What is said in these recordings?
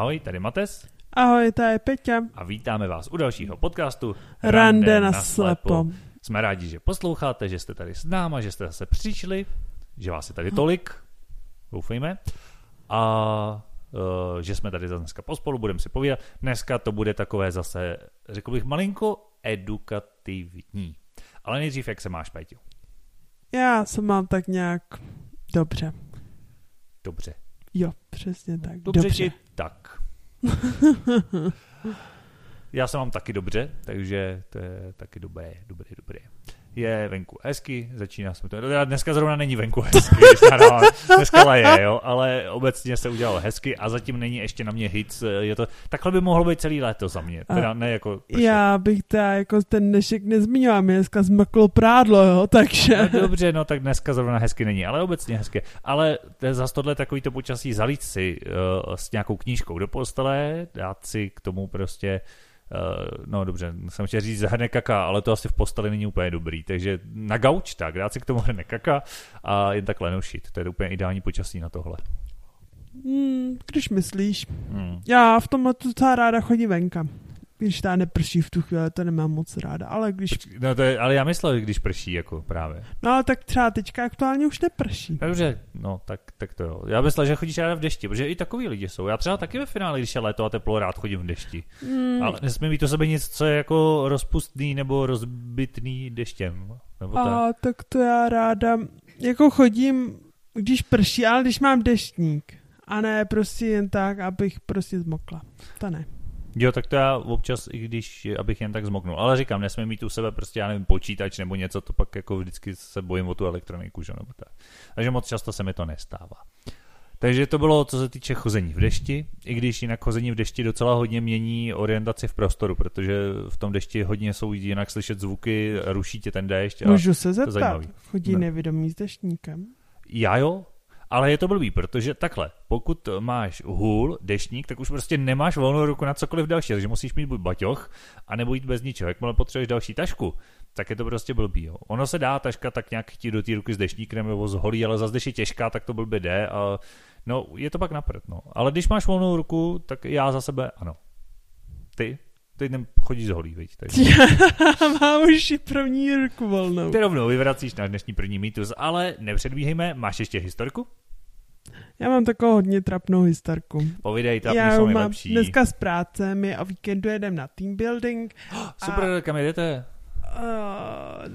Ahoj, tady Mates. Ahoj, to je Peťa. A vítáme vás u dalšího podcastu Rande na slepo. Jsme rádi, že posloucháte, že jste tady s náma, že jste zase přišli, že vás je tady tolik, doufejme. A uh, že jsme tady dneska pospolu, budeme si povídat. Dneska to bude takové zase, řekl bych, malinko edukativní. Ale nejdřív, jak se máš, Peťo? Já se mám tak nějak dobře. Dobře. Jo, přesně tak. Dobře, dobře. ti tak. Já se mám taky dobře, takže to je taky dobré, dobré, dobré je venku hezky, začíná jsme to. Dneska zrovna není venku hezky, když nahrávám. Dneska laje, jo, ale obecně se udělalo hezky a zatím není ještě na mě hit. Je to, takhle by mohlo být celý léto za mě, teda ne jako pršet. Já bych teda jako ten dnešek nezmiňoval, mě dneska zmaklo prádlo, jo, takže. No, dobře, no tak dneska zrovna hezky není, ale obecně hezky. Ale zase tohle takový to počasí zalít si uh, s nějakou knížkou do postele, dát si k tomu prostě Uh, no dobře, jsem chtěl říct hrne kaka, ale to asi v posteli není úplně dobrý, takže na gauč tak, dát si k tomu hrne kaka a jen tak lenošit, to je úplně ideální počasí na tohle. Hmm, když myslíš. Hmm. Já v tomhle docela ráda chodím venka když ta neprší v tu chvíli, to nemám moc ráda, ale když... No to je, ale já myslel, když prší, jako právě. No ale tak třeba teďka aktuálně už neprší. Dobře, no tak, tak to jo. Já myslel, že chodíš ráda v dešti, protože i takový lidi jsou. Já třeba taky ve finále, když je léto a teplo, rád chodím v dešti. Mm. Ale nesmí mít to sebe nic, co je jako rozpustný nebo rozbitný deštěm. Nebo a tak. tak to já ráda, jako chodím, když prší, ale když mám deštník. A ne prostě jen tak, abych prostě zmokla. To ne. Jo, tak to já občas, i když, abych jen tak zmoknul. Ale říkám, nesmím mít u sebe prostě, já nevím, počítač nebo něco, to pak jako vždycky se bojím o tu elektroniku, že nebo tak. Takže moc často se mi to nestává. Takže to bylo, co se týče chození v dešti, i když jinak chození v dešti docela hodně mění orientaci v prostoru, protože v tom dešti hodně jsou jinak slyšet zvuky, ruší tě ten déšť. Můžu se zeptat, chodí no. nevědomý s deštníkem? Já jo, ale je to blbý, protože takhle, pokud máš hůl, dešník, tak už prostě nemáš volnou ruku na cokoliv další, takže musíš mít buď baťoch, anebo jít bez ničeho. Jakmile potřebuješ další tašku, tak je to prostě blbý. Jo. Ono se dá taška tak nějak chtít do té ruky s dešníkem nebo z holí, ale zase když je těžká, tak to blbě jde a no, je to pak napřed. No. Ale když máš volnou ruku, tak já za sebe ano. Ty? Teď chodíš z holí, viď? Takže... Mám už první ruku volnou. Ty rovnou vyvracíš na dnešní první mýtus, ale nepředbíhejme, máš ještě historku? Já mám takovou hodně trapnou historku. Povídej, trapný Já jsou mám nejlepší. dneska z práce, my o víkendu jedeme na team building. Oh, super, a, kam jedete? Uh,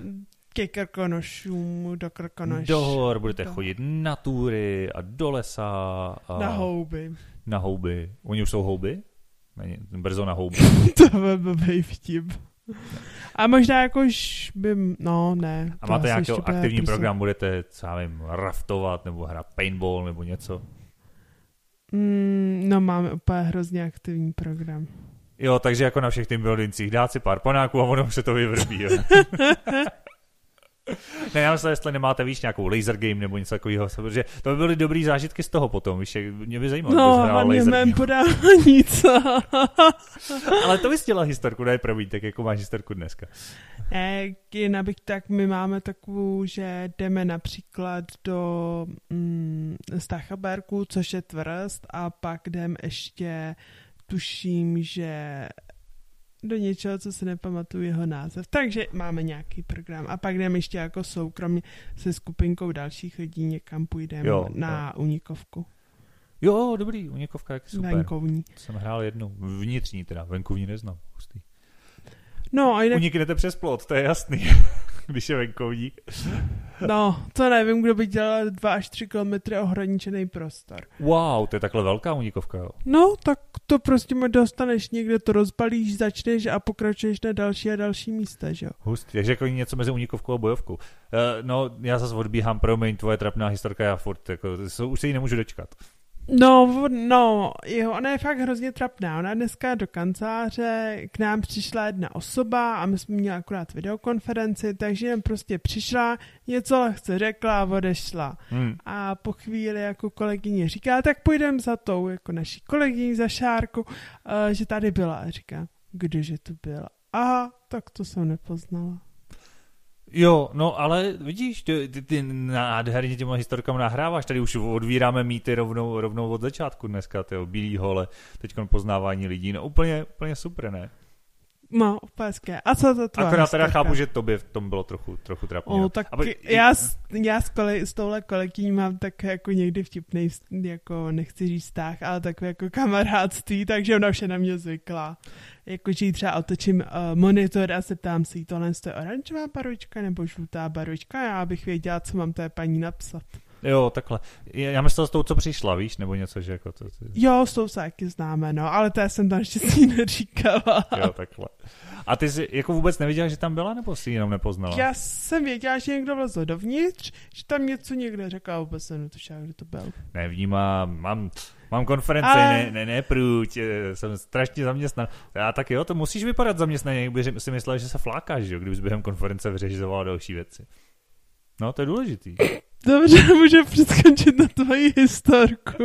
ke Krkonošům, do Krkonoš. Do hor, budete do... chodit na túry a do lesa. A... Na houby. Na houby. Oni už jsou houby? Není, brzo na houby. to by byl vtip. A možná jakož by, no ne. A máte nějaký aktivní prostě... program, budete, co já vím, raftovat nebo hrát paintball nebo něco? Mm, no máme úplně hrozně aktivní program. Jo, takže jako na všech tým buildincích dát si pár panáků a ono se to vyvrbí. ne, já myslím, jestli nemáte, víš, nějakou laser game nebo něco takového, protože to by byly dobrý zážitky z toho potom, víš, mě by zajímalo, no, hlavně mém podávání, co? Ale to bys chtěla historku, ne, promiň, tak jako máš historku dneska. Ne, jinak bych tak, my máme takovou, že jdeme například do mm, Stachaberku, což je tvrst, a pak jdem ještě, tuším, že do něčeho, co se nepamatuju jeho název. Takže máme nějaký program. A pak jdeme ještě jako soukromně se skupinkou dalších lidí někam půjdeme jo, na jo. Unikovku. Jo, dobrý, Unikovka je super. Venkovní. Jsem hrál jednu, vnitřní teda, venkovní neznám. Hustý. No, a jinak... Uniknete přes plot, to je jasný. když je venkovní. No, to nevím, kdo by dělal 2 až 3 kilometry ohraničený prostor. Wow, to je takhle velká unikovka, jo? No, tak to prostě dostaneš někde, to rozbalíš, začneš a pokračuješ na další a další místa, že jo? Hustý, takže jako něco mezi unikovkou a bojovkou. Uh, no, já zase odbíhám, promiň, tvoje trapná historka, já furt, jako, už se jí nemůžu dočkat. No, no, jo, ona je fakt hrozně trapná. Ona dneska do kanceláře k nám přišla jedna osoba a my jsme měli akorát videokonferenci, takže jen prostě přišla, něco lehce řekla a odešla. Hmm. A po chvíli jako kolegyně říká, tak půjdeme za tou, jako naší kolegyní za Šárku, uh, že tady byla. A říká, že tady byla. A říká, kdeže to byla? Aha, tak to jsem nepoznala. Jo, no ale vidíš, ty, ty, ty nádherně těma historkama nahráváš, tady už odvíráme mýty rovnou, rovnou od začátku dneska, tyjo, bílý hole, teď poznávání lidí, no úplně, úplně super, ne? No, úplně A co to tvoje Akorát teda chápu, že tobě v tom bylo trochu, trochu trapně. O, tak Aby, já, s, já s, kole, s touhle kolegyní mám tak jako někdy vtipný, jako nechci říct vztah, ale takové jako kamarádství, takže ona vše na mě zvykla. Jako, že třeba otočím uh, monitor a se ptám si, tohle je oranžová baročka nebo žlutá baročka, já bych věděla, co mám té paní napsat. Jo, takhle. Já myslel s tou, co přišla, víš, nebo něco, že jako to... Jo, s tou se taky známe, no, ale to já jsem tam si neříkala. Jo, takhle. A ty jsi jako vůbec nevěděla, že tam byla, nebo si jenom nepoznala? Já jsem věděla, že někdo vlezl dovnitř, že tam něco někde řekl a vůbec jsem netušila, kdo to byl. Nevnímám, mám, mám konferenci, ale... ne, ne, ne, průť, eh, jsem strašně zaměstnan. Já tak jo, to musíš vypadat zaměstnaně, jak by si myslel, že se flákáš, že jo, kdybys během konference vyřizoval další věci. No, to je důležitý. Dobře, může přeskočit na tvoji historku.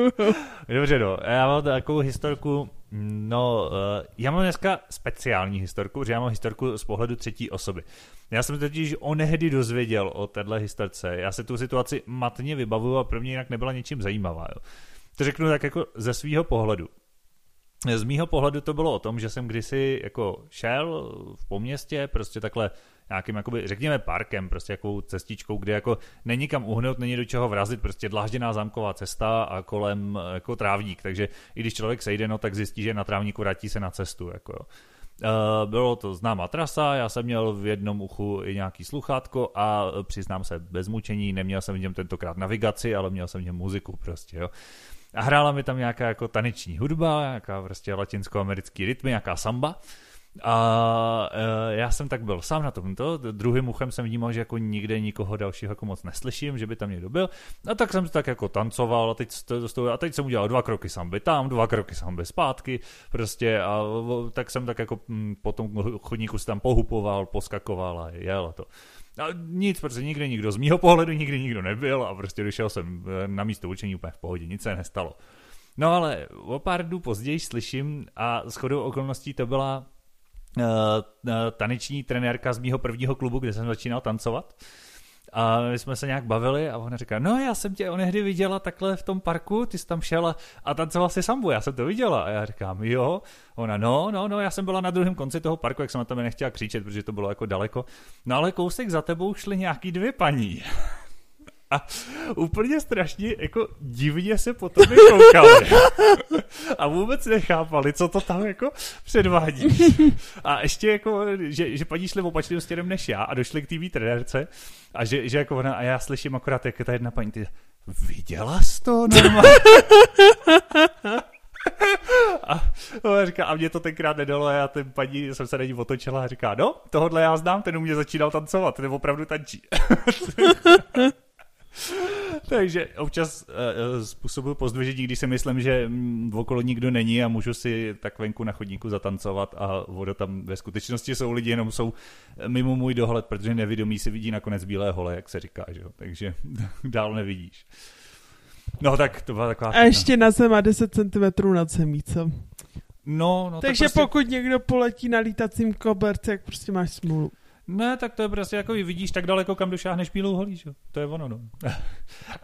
Dobře, no. Já mám takovou historku, no, uh, já mám dneska speciální historku, protože já mám historku z pohledu třetí osoby. Já jsem totiž onehdy dozvěděl o téhle historce. Já se tu situaci matně vybavuju a pro mě jinak nebyla ničím zajímavá. Jo. To řeknu tak jako ze svého pohledu. Z mýho pohledu to bylo o tom, že jsem kdysi jako šel v poměstě, prostě takhle nějakým, jakoby, řekněme, parkem, prostě jakou cestičkou, kde jako není kam uhnout, není do čeho vrazit, prostě dlážděná zámková cesta a kolem jako trávník, takže i když člověk sejde, no, tak zjistí, že na trávníku vrátí se na cestu, jako jo. Uh, bylo to známá trasa, já jsem měl v jednom uchu i nějaký sluchátko a přiznám se bez mučení, neměl jsem v něm tentokrát navigaci, ale měl jsem v něm muziku prostě, jo. A hrála mi tam nějaká jako taneční hudba, nějaká prostě latinskoamerický rytmy, nějaká samba. A uh, já jsem tak byl sám na tomto, druhým uchem jsem vnímal, že jako nikde nikoho dalšího jako moc neslyším, že by tam někdo byl. A tak jsem tak jako tancoval a teď, a teď jsem udělal dva kroky samby tam, dva kroky samby zpátky, prostě a tak jsem tak jako mm, po tom chodníku se tam pohupoval, poskakoval a jel a to. A nic, protože nikde nikdo z mýho pohledu nikdy nikdo nebyl a prostě došel jsem eh, na místo učení úplně v pohodě, nic se nestalo. No ale o pár dnů později slyším a shodou okolností to byla taneční trenérka z mého prvního klubu, kde jsem začínal tancovat. A my jsme se nějak bavili a ona říká, no já jsem tě onehdy viděla takhle v tom parku, ty jsi tam šel a tancoval si sambu, já jsem to viděla. A já říkám, jo. Ona, no, no, no, já jsem byla na druhém konci toho parku, jak jsem na tebe nechtěla křičet, protože to bylo jako daleko. No ale kousek za tebou šly nějaký dvě paní. A úplně strašně jako divně se potom koukali. A vůbec nechápali, co to tam jako předvádí. A ještě jako, že, že paní šli opačným stěrem než já a došli k TV trenérce a že, že jako ona, a já slyším akorát, jak ta jedna paní, ty, viděla jsi to normálně? A, a, říká, a mě to tenkrát nedalo a já ten paní jsem se na ní otočila a říká, no, tohle já znám, ten u mě začínal tancovat, ten opravdu tančí. Takže občas uh, způsobuju pozdvižení, když si myslím, že mm, okolo nikdo není a můžu si tak venku na chodníku zatancovat a voda tam ve skutečnosti jsou lidi, jenom jsou mimo můj dohled, protože nevědomí si vidí nakonec bílé hole, jak se říká, že jo? takže dál nevidíš. No tak to byla taková... A ještě na zem má 10 cm nad zemí, co? No, no Takže tak prostě... pokud někdo poletí na lítacím koberce, tak prostě máš smůlu. Ne, tak to je prostě jako vidíš tak daleko, kam došáhneš bílou holí, že? To je ono, no.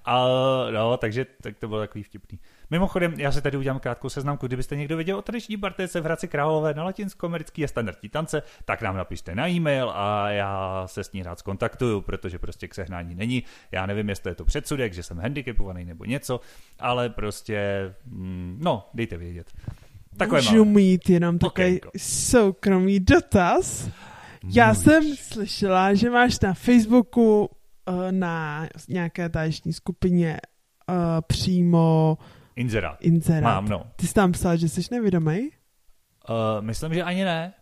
a, no, takže tak to bylo takový vtipný. Mimochodem, já si tady udělám krátkou seznamku, kdybyste někdo věděl o tradiční partejce v Hradci Králové na latinsko-americký a standardní tance, tak nám napište na e-mail a já se s ní rád skontaktuju, protože prostě k sehnání není. Já nevím, jestli je to předsudek, že jsem handicapovaný nebo něco, ale prostě, mm, no, dejte vědět. Takové Můžu mít jenom takový soukromý dotaz? Já Můž. jsem slyšela, že máš na Facebooku uh, na nějaké taneční skupině uh, přímo Inzerát. Inzerát. Mám, no. Ty jsi tam psal, že jsi nevědomý? Uh, myslím, že ani ne.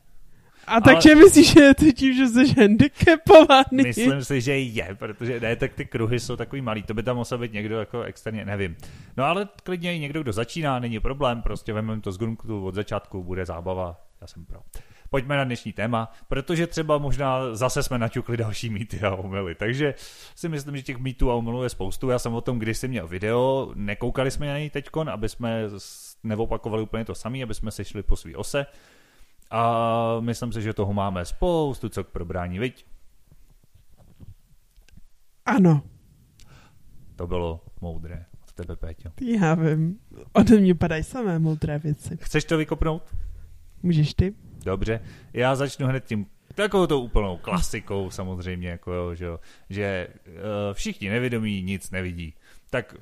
A ale... takže myslíš, že je to tím, že jsi handicapovaný? Myslím si, že je, protože ne, tak ty kruhy jsou takový malý, to by tam musel být někdo jako externě, nevím. No ale klidně i někdo, kdo začíná, není problém, prostě vezmeme to z gruntu od začátku, bude zábava, já jsem pro pojďme na dnešní téma, protože třeba možná zase jsme naťukli další mýty a omily. Takže si myslím, že těch mýtů a omylů je spoustu. Já jsem o tom kdysi měl video, nekoukali jsme na něj teďkon, aby jsme neopakovali úplně to samé, aby jsme se šli po svý ose. A myslím si, že toho máme spoustu, co k probrání, viď? Ano. To bylo moudré od tebe, Péťo. Já vím. Ode mě padají samé moudré věci. Chceš to vykopnout? Můžeš ty? Dobře. Já začnu hned tím takovou to úplnou klasikou samozřejmě, jako jo, že, jo, že uh, všichni nevědomí nic nevidí. Tak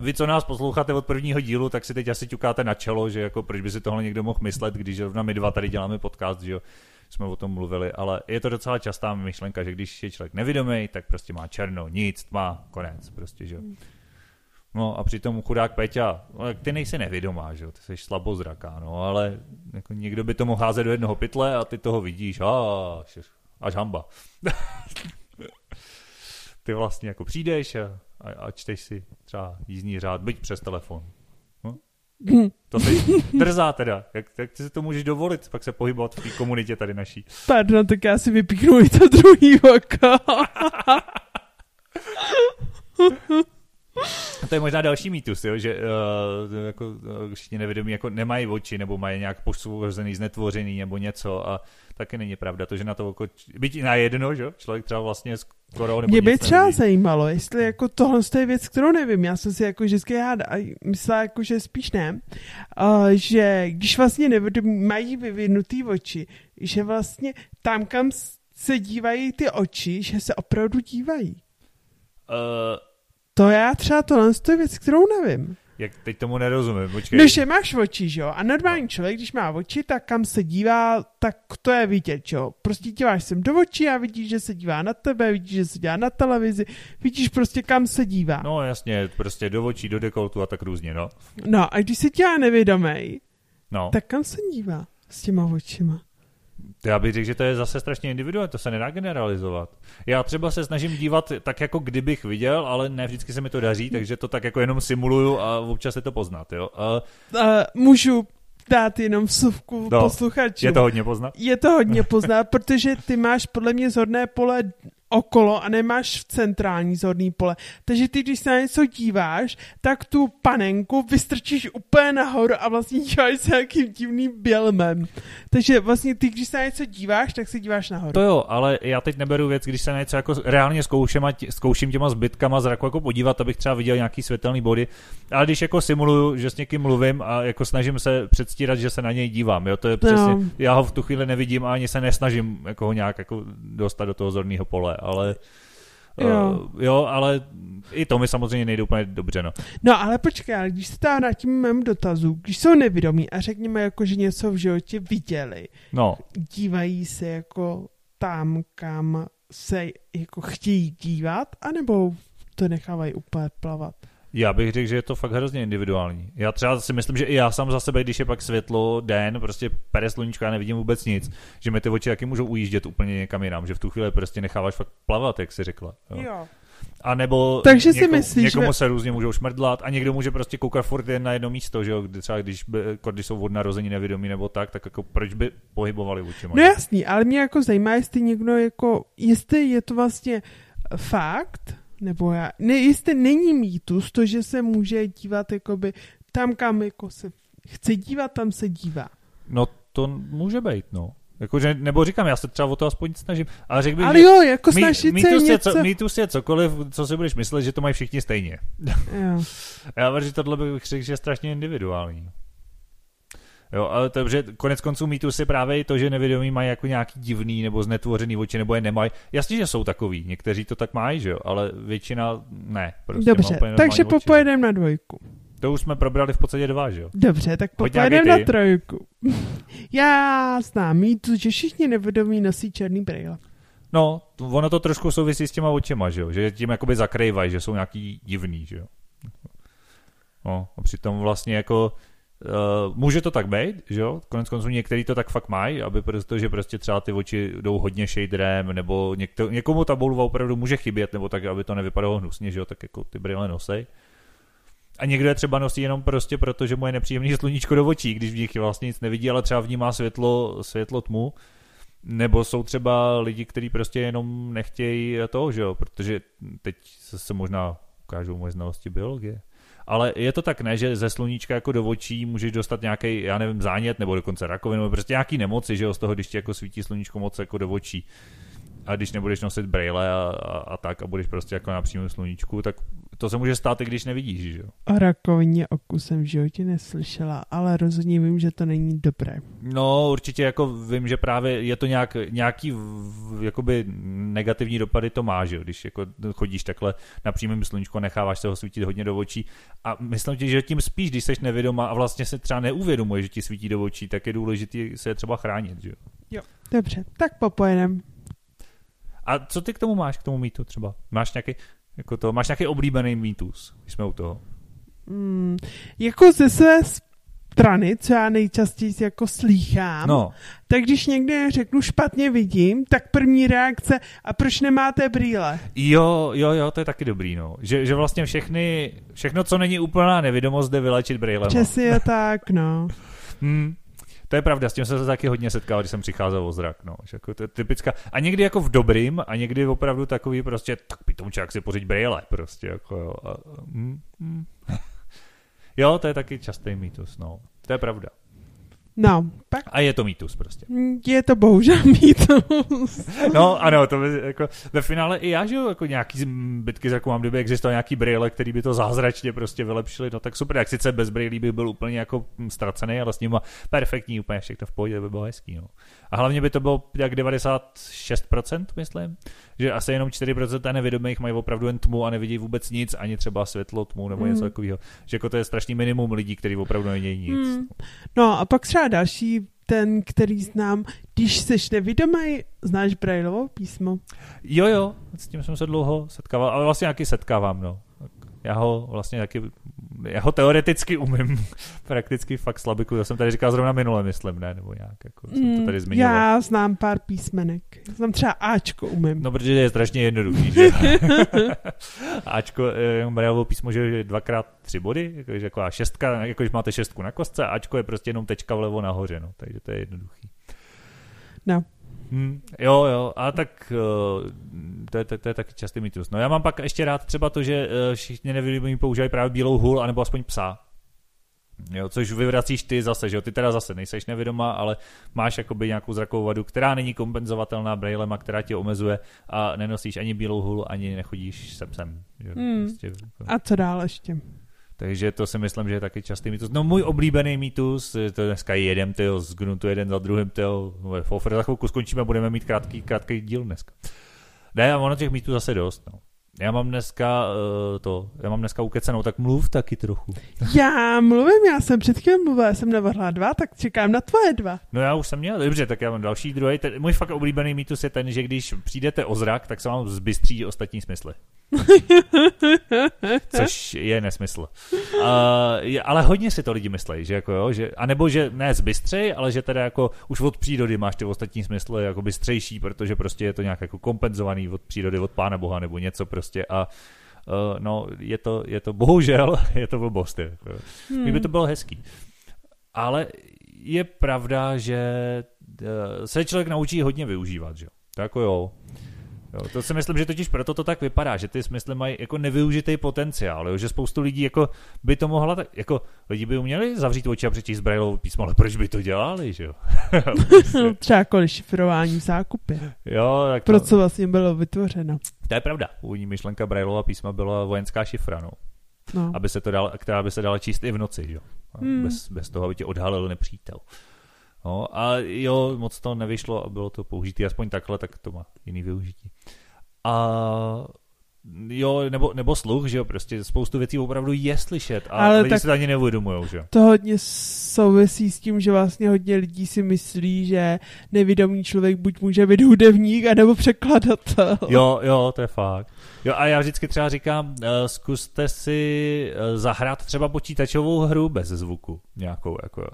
vy, co nás posloucháte od prvního dílu, tak si teď asi ťukáte na čelo, že jako proč by si tohle někdo mohl myslet, když zrovna my dva tady děláme podcast, že jo, jsme o tom mluvili, ale je to docela častá myšlenka, že když je člověk nevědomý, tak prostě má černo, nic, tma, konec, prostě, že jo. No a přitom chudák Peťa, no, ty nejsi nevědomá, že jo, ty jsi slabozraká, no, ale jako někdo by to mohl házet do jednoho pytle a ty toho vidíš, a až hamba. ty vlastně jako přijdeš a, a, a čteš si třeba jízdní řád, byť přes telefon. No? To si drzá teda. Jak, jak ty si to můžeš dovolit, pak se pohybovat v té komunitě tady naší. Pardon, tak já si vypíknu i to druhý oko. to je možná další mýtus, jo? že uh, jako, uh, všichni nevědomí jako nemají oči, nebo mají nějak posvozený, znetvořený, nebo něco a taky není pravda to, že na to oko, byť na jedno, že? člověk třeba vlastně skoro nebo Mě by třeba nevidí. zajímalo, jestli jako tohle je věc, kterou nevím, já jsem si jako vždycky háda, a myslela jako, že spíš ne, uh, že když vlastně nevědomí mají vyvinutý oči, že vlastně tam, kam se dívají ty oči, že se opravdu dívají. Uh, to já třeba tohle je věc, kterou nevím. Jak teď tomu nerozumím, počkej. No, že máš oči, že jo? A normální no. člověk, když má oči, tak kam se dívá, tak to je vidět, že jo? Prostě díváš sem do očí a vidíš, že se dívá na tebe, vidíš, že se dívá na televizi, vidíš prostě kam se dívá. No jasně, prostě do očí, do dekoltu a tak různě, no. No a když se dívá nevědomej, no. tak kam se dívá s těma očima? Já bych řekl, že to je zase strašně individuální, to se nedá generalizovat. Já třeba se snažím dívat tak, jako kdybych viděl, ale ne vždycky se mi to daří, takže to tak jako jenom simuluju a občas je to poznat, jo. A... Uh, můžu dát jenom vsuvku no, posluchačů. Je to hodně poznat? Je to hodně poznat, protože ty máš podle mě zorné pole okolo a nemáš v centrální zorný pole. Takže ty, když se na něco díváš, tak tu panenku vystrčíš úplně nahoru a vlastně díváš se nějakým divným bělmem. Takže vlastně ty, když se na něco díváš, tak se díváš nahoru. To jo, ale já teď neberu věc, když se na něco jako reálně zkouším, a tě, zkouším těma zbytkama zraku jako podívat, abych třeba viděl nějaký světelný body. Ale když jako simuluju, že s někým mluvím a jako snažím se předstírat, že se na něj dívám, jo, to je přesně, no. já ho v tu chvíli nevidím a ani se nesnažím jako ho nějak jako dostat do toho zorného pole ale Jo. Uh, jo, ale i to mi samozřejmě nejde úplně dobře, no. No, ale počkej, ale když se tam vrátím mému dotazu, když jsou nevědomí a řekněme jako, že něco v životě viděli, no. dívají se jako tam, kam se jako chtějí dívat, anebo to nechávají úplně plavat? Já bych řekl, že je to fakt hrozně individuální. Já třeba si myslím, že i já sám za sebe, když je pak světlo, den, prostě pere sluníčko, já nevidím vůbec nic, že mi ty oči taky můžou ujíždět úplně někam jinam, že v tu chvíli prostě necháváš fakt plavat, jak si řekla. Jo. jo. A nebo Takže něko, si myslíš, někomu že... se různě můžou šmrdlat a někdo může prostě koukat furt jen na jedno místo, že jo, kdy třeba když, by, jako když jsou od narození nevědomí nebo tak, tak jako proč by pohybovali očima? No jasný, ale mě jako zajímá, jestli někdo jako, jestli je to vlastně fakt, nebo já, ne, jestli není mýtus to, že se může dívat jakoby tam, kam jako se chce dívat, tam se dívá. No to může být, no. Jakože, nebo říkám, já se třeba o to aspoň snažím, ale řekl bych, ale jo, jako snažit mý, se mýtus něco... Je, co, mýtus je cokoliv, co si budeš myslet, že to mají všichni stejně. Jo. já věřím, že tohle bych řekl, že je strašně individuální. Jo, ale to, že konec konců mýtu si právě i to, že nevědomí mají jako nějaký divný nebo znetvořený oči, nebo je nemají. Jasně, že jsou takový, někteří to tak mají, že jo, ale většina ne. Prostě Dobře, takže popojedeme na dvojku. To už jsme probrali v podstatě dva, že jo? Dobře, tak popojedeme na trojku. Já znám mýtu, že všichni nevědomí nosí černý brýle. No, ono to trošku souvisí s těma očima, že jo? Že tím jakoby zakrývají, že jsou nějaký divný, že jo? No, a přitom vlastně jako Uh, může to tak být, že jo? Konec konců některý to tak fakt mají, aby protože prostě třeba ty oči jdou hodně shaderem, nebo někdo, někomu ta bolva opravdu může chybět, nebo tak, aby to nevypadalo hnusně, že jo? Tak jako ty brýle nosej. A někdo je třeba nosí jenom prostě proto, že mu je nepříjemný sluníčko do očí, když v nich vlastně nic nevidí, ale třeba v ní má světlo, světlo tmu. Nebo jsou třeba lidi, kteří prostě jenom nechtějí to, že jo? Protože teď se možná ukážou moje znalosti biologie ale je to tak ne, že ze sluníčka jako do očí můžeš dostat nějaký, já nevím, zánět nebo dokonce rakovinu, nebo prostě nějaký nemoci, že jo, z toho, když ti jako svítí sluníčko moc jako do očí. A když nebudeš nosit braille a, a, a tak a budeš prostě jako na přímém sluníčku, tak to se může stát i když nevidíš, že jo? O rakovině oku jsem v životě neslyšela, ale rozhodně vím, že to není dobré. No, určitě jako vím, že právě je to nějak, nějaký jakoby negativní dopady to má, že jo? když jako chodíš takhle na přímém sluníčku a necháváš se ho svítit hodně do očí a myslím ti, že tím spíš, když jsi nevědomá a vlastně se třeba neuvědomuje, že ti svítí do očí, tak je důležité se je třeba chránit, že jo? Jo, dobře, tak popojedem. A co ty k tomu máš, k tomu mýtu třeba? Máš nějaký, jako to, máš nějaký oblíbený mýtus, když jsme u toho? Mm, jako ze své strany, co já nejčastěji jako slýchám, No, tak když někde řeknu špatně vidím, tak první reakce, a proč nemáte brýle? jo, jo, jo, to je taky dobrý, no. Že, že vlastně všechny, všechno, co není úplná nevidomost, jde vylečit brýlema. Přesně je tak, no. Hmm. To je pravda, s tím jsem se taky hodně setkal, když jsem přicházel o zrak, no. Jako to je typická. A někdy jako v dobrým, a někdy opravdu takový prostě, tak pitomčák si pořiď brýle, prostě, jako jo. A, mm, mm. jo, to je taky častý mýtus, no. To je pravda. No, pak A je to mýtus prostě. je to bohužel mýtus. No ano, to by, jako, ve finále i já, že jo, jako nějaký zbytky zraku mám, kdyby existoval nějaký brýle, který by to zázračně prostě vylepšili, no tak super, jak sice bez brýlí by byl úplně jako ztracený, ale s nima perfektní, úplně všechno v pohodě, by bylo hezký, no. A hlavně by to bylo jak 96%, myslím, že asi jenom 4% nevědomých mají opravdu jen tmu a nevidí vůbec nic, ani třeba světlo, tmu nebo něco Mm. takového. Že jako to je strašný minimum lidí, kteří opravdu nevidějí nic. Hmm. No a pak třeba další, ten, který znám, když jsi nevědomý, znáš Brailleovo písmo? Jo, jo, s tím jsem se dlouho setkával, ale vlastně nějaký setkávám, no. Já ho vlastně taky, já ho teoreticky umím, prakticky fakt slabiku, to jsem tady říkal zrovna minule, myslím, ne, nebo nějak, jako jsem to tady zmiňoval. Mm, Já znám pár písmenek. Znám třeba Ačko umím. No, protože je strašně jednoduchý, že? Ačko, eh, jenom Brailleovo písmo, že je dvakrát tři body, jakože taková šestka, jako když máte šestku na kostce, a Ačko je prostě jenom tečka vlevo nahoře, no, takže to je jednoduchý. No. Hmm, jo, jo, a tak uh, to, je, to, to je taky častý mýtus. No já mám pak ještě rád třeba to, že uh, všichni nevědomí používají právě bílou hůl, anebo aspoň psa. Jo, což vyvracíš ty zase, že jo, ty teda zase nejseš nevědomá, ale máš jakoby nějakou zrakovou vadu, která není kompenzovatelná brailem a která tě omezuje a nenosíš ani bílou hůl, ani nechodíš se psem. Že? Hmm. Prostě, jako. A co dál ještě? Takže to si myslím, že je taky častý mýtus. No můj oblíbený mýtus, to dneska jedem, tyjo, z Gruntu jeden za druhým, tyjo, Fofer, za chvilku skončíme, budeme mít krátký, krátký díl dneska. Ne, a ono těch mýtů zase dost, no. Já mám dneska uh, to, já mám dneska ukecenou, tak mluv taky trochu. Já mluvím, já jsem před chvílí mluvila, já jsem navrhla dva, tak čekám na tvoje dva. No já už jsem měl, dobře, tak já mám další druhý. Ten, můj fakt oblíbený mýtus je ten, že když přijdete o zrak, tak se vám zbystří ostatní smysly. Což je nesmysl. Uh, ale hodně si to lidi myslí, že jako jo, že, anebo že ne zbystřej, ale že teda jako už od přírody máš ty ostatní smysly jako bystřejší, protože prostě je to nějak jako kompenzovaný od přírody, od pána boha nebo něco prostě a uh, no je to, je to bohužel, je to blbost. Jako. Hmm. by to bylo hezký. Ale je pravda, že uh, se člověk naučí hodně využívat, že jo. To jako jo. Jo, to si myslím, že totiž proto to tak vypadá, že ty smysly mají jako nevyužitý potenciál, jo? že spoustu lidí jako by to mohla, tak, jako lidi by uměli zavřít oči a přečíst Brailleovo písmo, ale proč by to dělali, že jo? Třeba kvůli šifrování v zákupě. jo, tak Pro to, co vlastně bylo vytvořeno. to je pravda. Původní myšlenka Brailleova písma byla vojenská šifra, no. No. aby se to dal, která by se dala číst i v noci, že? jo? Hmm. Bez, bez toho, aby tě odhalil nepřítel. No, a jo, moc to nevyšlo a bylo to použitý aspoň takhle, tak to má jiný využití. A jo, nebo, nebo sluch, že jo, prostě spoustu věcí opravdu je slyšet a Ale lidi tak- si to ani neuvědomujou, že jo. To hodně souvisí s tím, že vlastně hodně lidí si myslí, že nevědomý člověk buď může být hudebník, anebo překladatel. Jo, jo, to je fakt. Jo, a já vždycky třeba říkám, uh, zkuste si uh, zahrát třeba počítačovou hru bez zvuku nějakou, jako jo.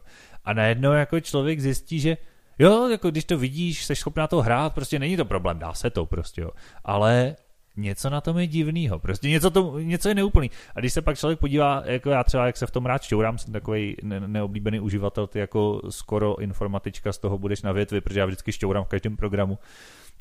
A najednou jako člověk zjistí, že jo, jako když to vidíš, jsi schopná to hrát, prostě není to problém, dá se to prostě, jo. Ale něco na tom je divnýho, prostě něco, to, něco je neúplný. A když se pak člověk podívá, jako já třeba, jak se v tom rád šťourám, jsem takový ne- neoblíbený uživatel, ty jako skoro informatička z toho budeš na větvi, protože já vždycky šťourám v každém programu,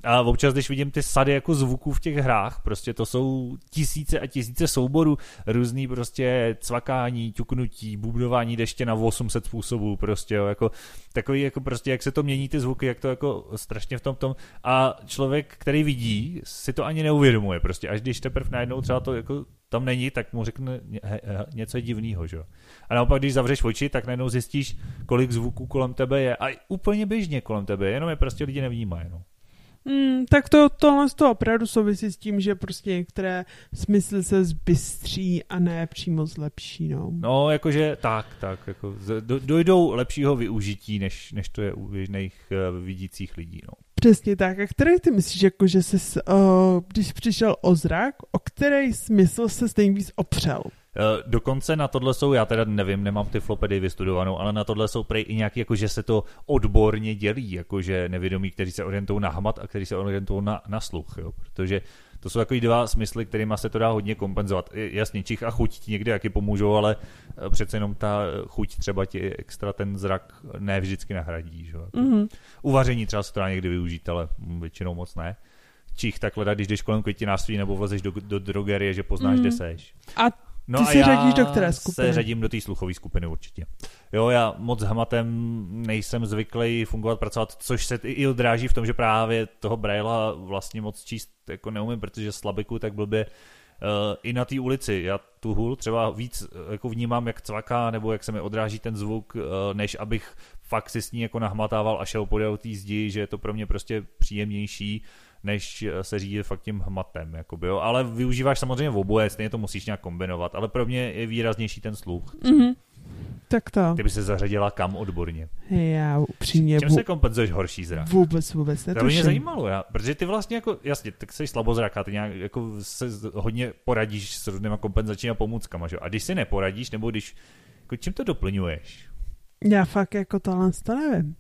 A občas, když vidím ty sady jako zvuků v těch hrách, prostě to jsou tisíce a tisíce souborů, různý prostě cvakání, ťuknutí, bubnování deště na 800 způsobů, prostě jo, jako takový jako prostě, jak se to mění ty zvuky, jak to jako strašně v tom tom. A člověk, který vidí, si to ani neuvědomuje prostě, až když teprve najednou třeba to jako tam není, tak mu řekne něco divného, že A naopak, když zavřeš oči, tak najednou zjistíš, kolik zvuků kolem tebe je. A úplně běžně kolem tebe, jenom je prostě lidi nevnímají, no. Hmm, tak to, tohle z toho opravdu souvisí s tím, že prostě některé smysly se zbystří a ne přímo zlepší, no. No, jakože tak, tak, jako dojdou lepšího využití, než, než to je u běžných uh, vidících lidí, no. Přesně tak. A který ty myslíš, jako, že jsi, uh, když přišel o zrak, o který smysl se nejvíc opřel? Eh, dokonce na tohle jsou, já teda nevím, nemám ty flopedy vystudovanou, ale na tohle jsou prej i nějaký, jako že se to odborně dělí, jakože nevědomí, kteří se orientují na hmat a kteří se orientují na, na sluch, jo, protože to jsou takový dva smysly, kterými se to dá hodně kompenzovat. Jasně, čich a chuť ti někdy jaký pomůžou, ale eh, přece jenom ta chuť třeba ti extra ten zrak ne vždycky nahradí. Že? Mm-hmm. Uvaření třeba se to dá někdy využít, ale většinou moc ne čich takhle, když jdeš kolem květinářství nebo vlezeš do, do drogerie, že poznáš, mm. kde seš. A No Ty a se já řadíš do které skupiny? se řadím do té sluchové skupiny určitě. Jo, já moc hmatem nejsem zvyklý fungovat, pracovat, což se i odráží v tom, že právě toho Braila vlastně moc číst jako neumím, protože slabiku tak blbě uh, i na té ulici. Já tu hul třeba víc uh, jako vnímám, jak cvaká, nebo jak se mi odráží ten zvuk, uh, než abych fakt si s ní jako nahmatával a šel podél té zdi, že je to pro mě prostě příjemnější než eh, se řídit fakt tím hmatem. Jakoby, jo. Ale využíváš samozřejmě v oboje, stejně to musíš nějak kombinovat, ale pro mě je výraznější ten sluch. Mm-hmm. Tak to. Ty by se zařadila kam odborně? Já upřímně... Čím se kompenzuješ horší zrak? Vůbec, vůbec netuším. To mě zajímalo, já, protože ty vlastně jako, jasně, tak jsi slabozrak a ty nějak jako se hodně poradíš s různýma kompenzačními pomůckama, že? A když si neporadíš, nebo když, jako čím to doplňuješ? Já fakt jako tohle to nevím.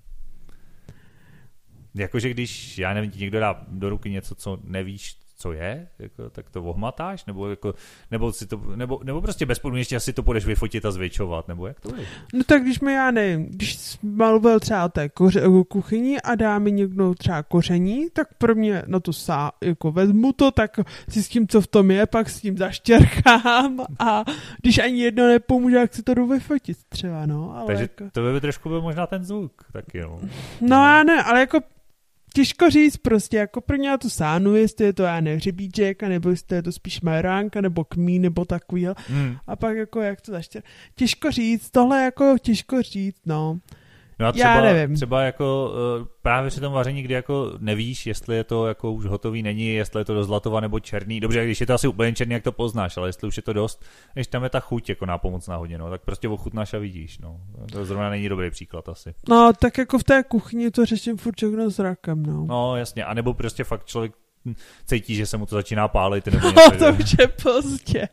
Jakože když, já nevím, ti někdo dá do ruky něco, co nevíš, co je, jako, tak to ohmatáš, nebo, jako, nebo, si to, nebo, nebo prostě bezpodmínečně asi to budeš vyfotit a zvětšovat, nebo jak to je? No tak když mi, já nevím, když mluvil třeba té koře, kuchyni a dá mi někdo třeba koření, tak pro mě na to sá, jako vezmu to, tak si s tím, co v tom je, pak s tím zaštěrkám a když ani jedno nepomůže, jak si to jdu vyfotit třeba, no. Ale Takže jako... to by trošku byl možná ten zvuk taky, no. No já ne, ale jako těžko říct prostě, jako pro mě to sánu, jestli je to já ne hřebíček, nebo jestli je to spíš majoránka, nebo kmí, nebo takový. Hmm. A pak jako jak to zaště. Těžko říct, tohle jako těžko říct, no. No a třeba, Já nevím. třeba jako uh, právě při tom vaření, kdy jako nevíš, jestli je to jako už hotový není, jestli je to do zlatova nebo černý. Dobře, když je to asi úplně černý, jak to poznáš, ale jestli už je to dost, když tam je ta chuť jako nápomocná hodně, no, tak prostě ochutnáš a vidíš. No. To zrovna není dobrý příklad asi. No, tak jako v té kuchyni to řeším furt všechno s rakem, no. No, jasně, a nebo prostě fakt člověk cítí, že se mu to začíná pálit. Nebo něco, to už je pozdě.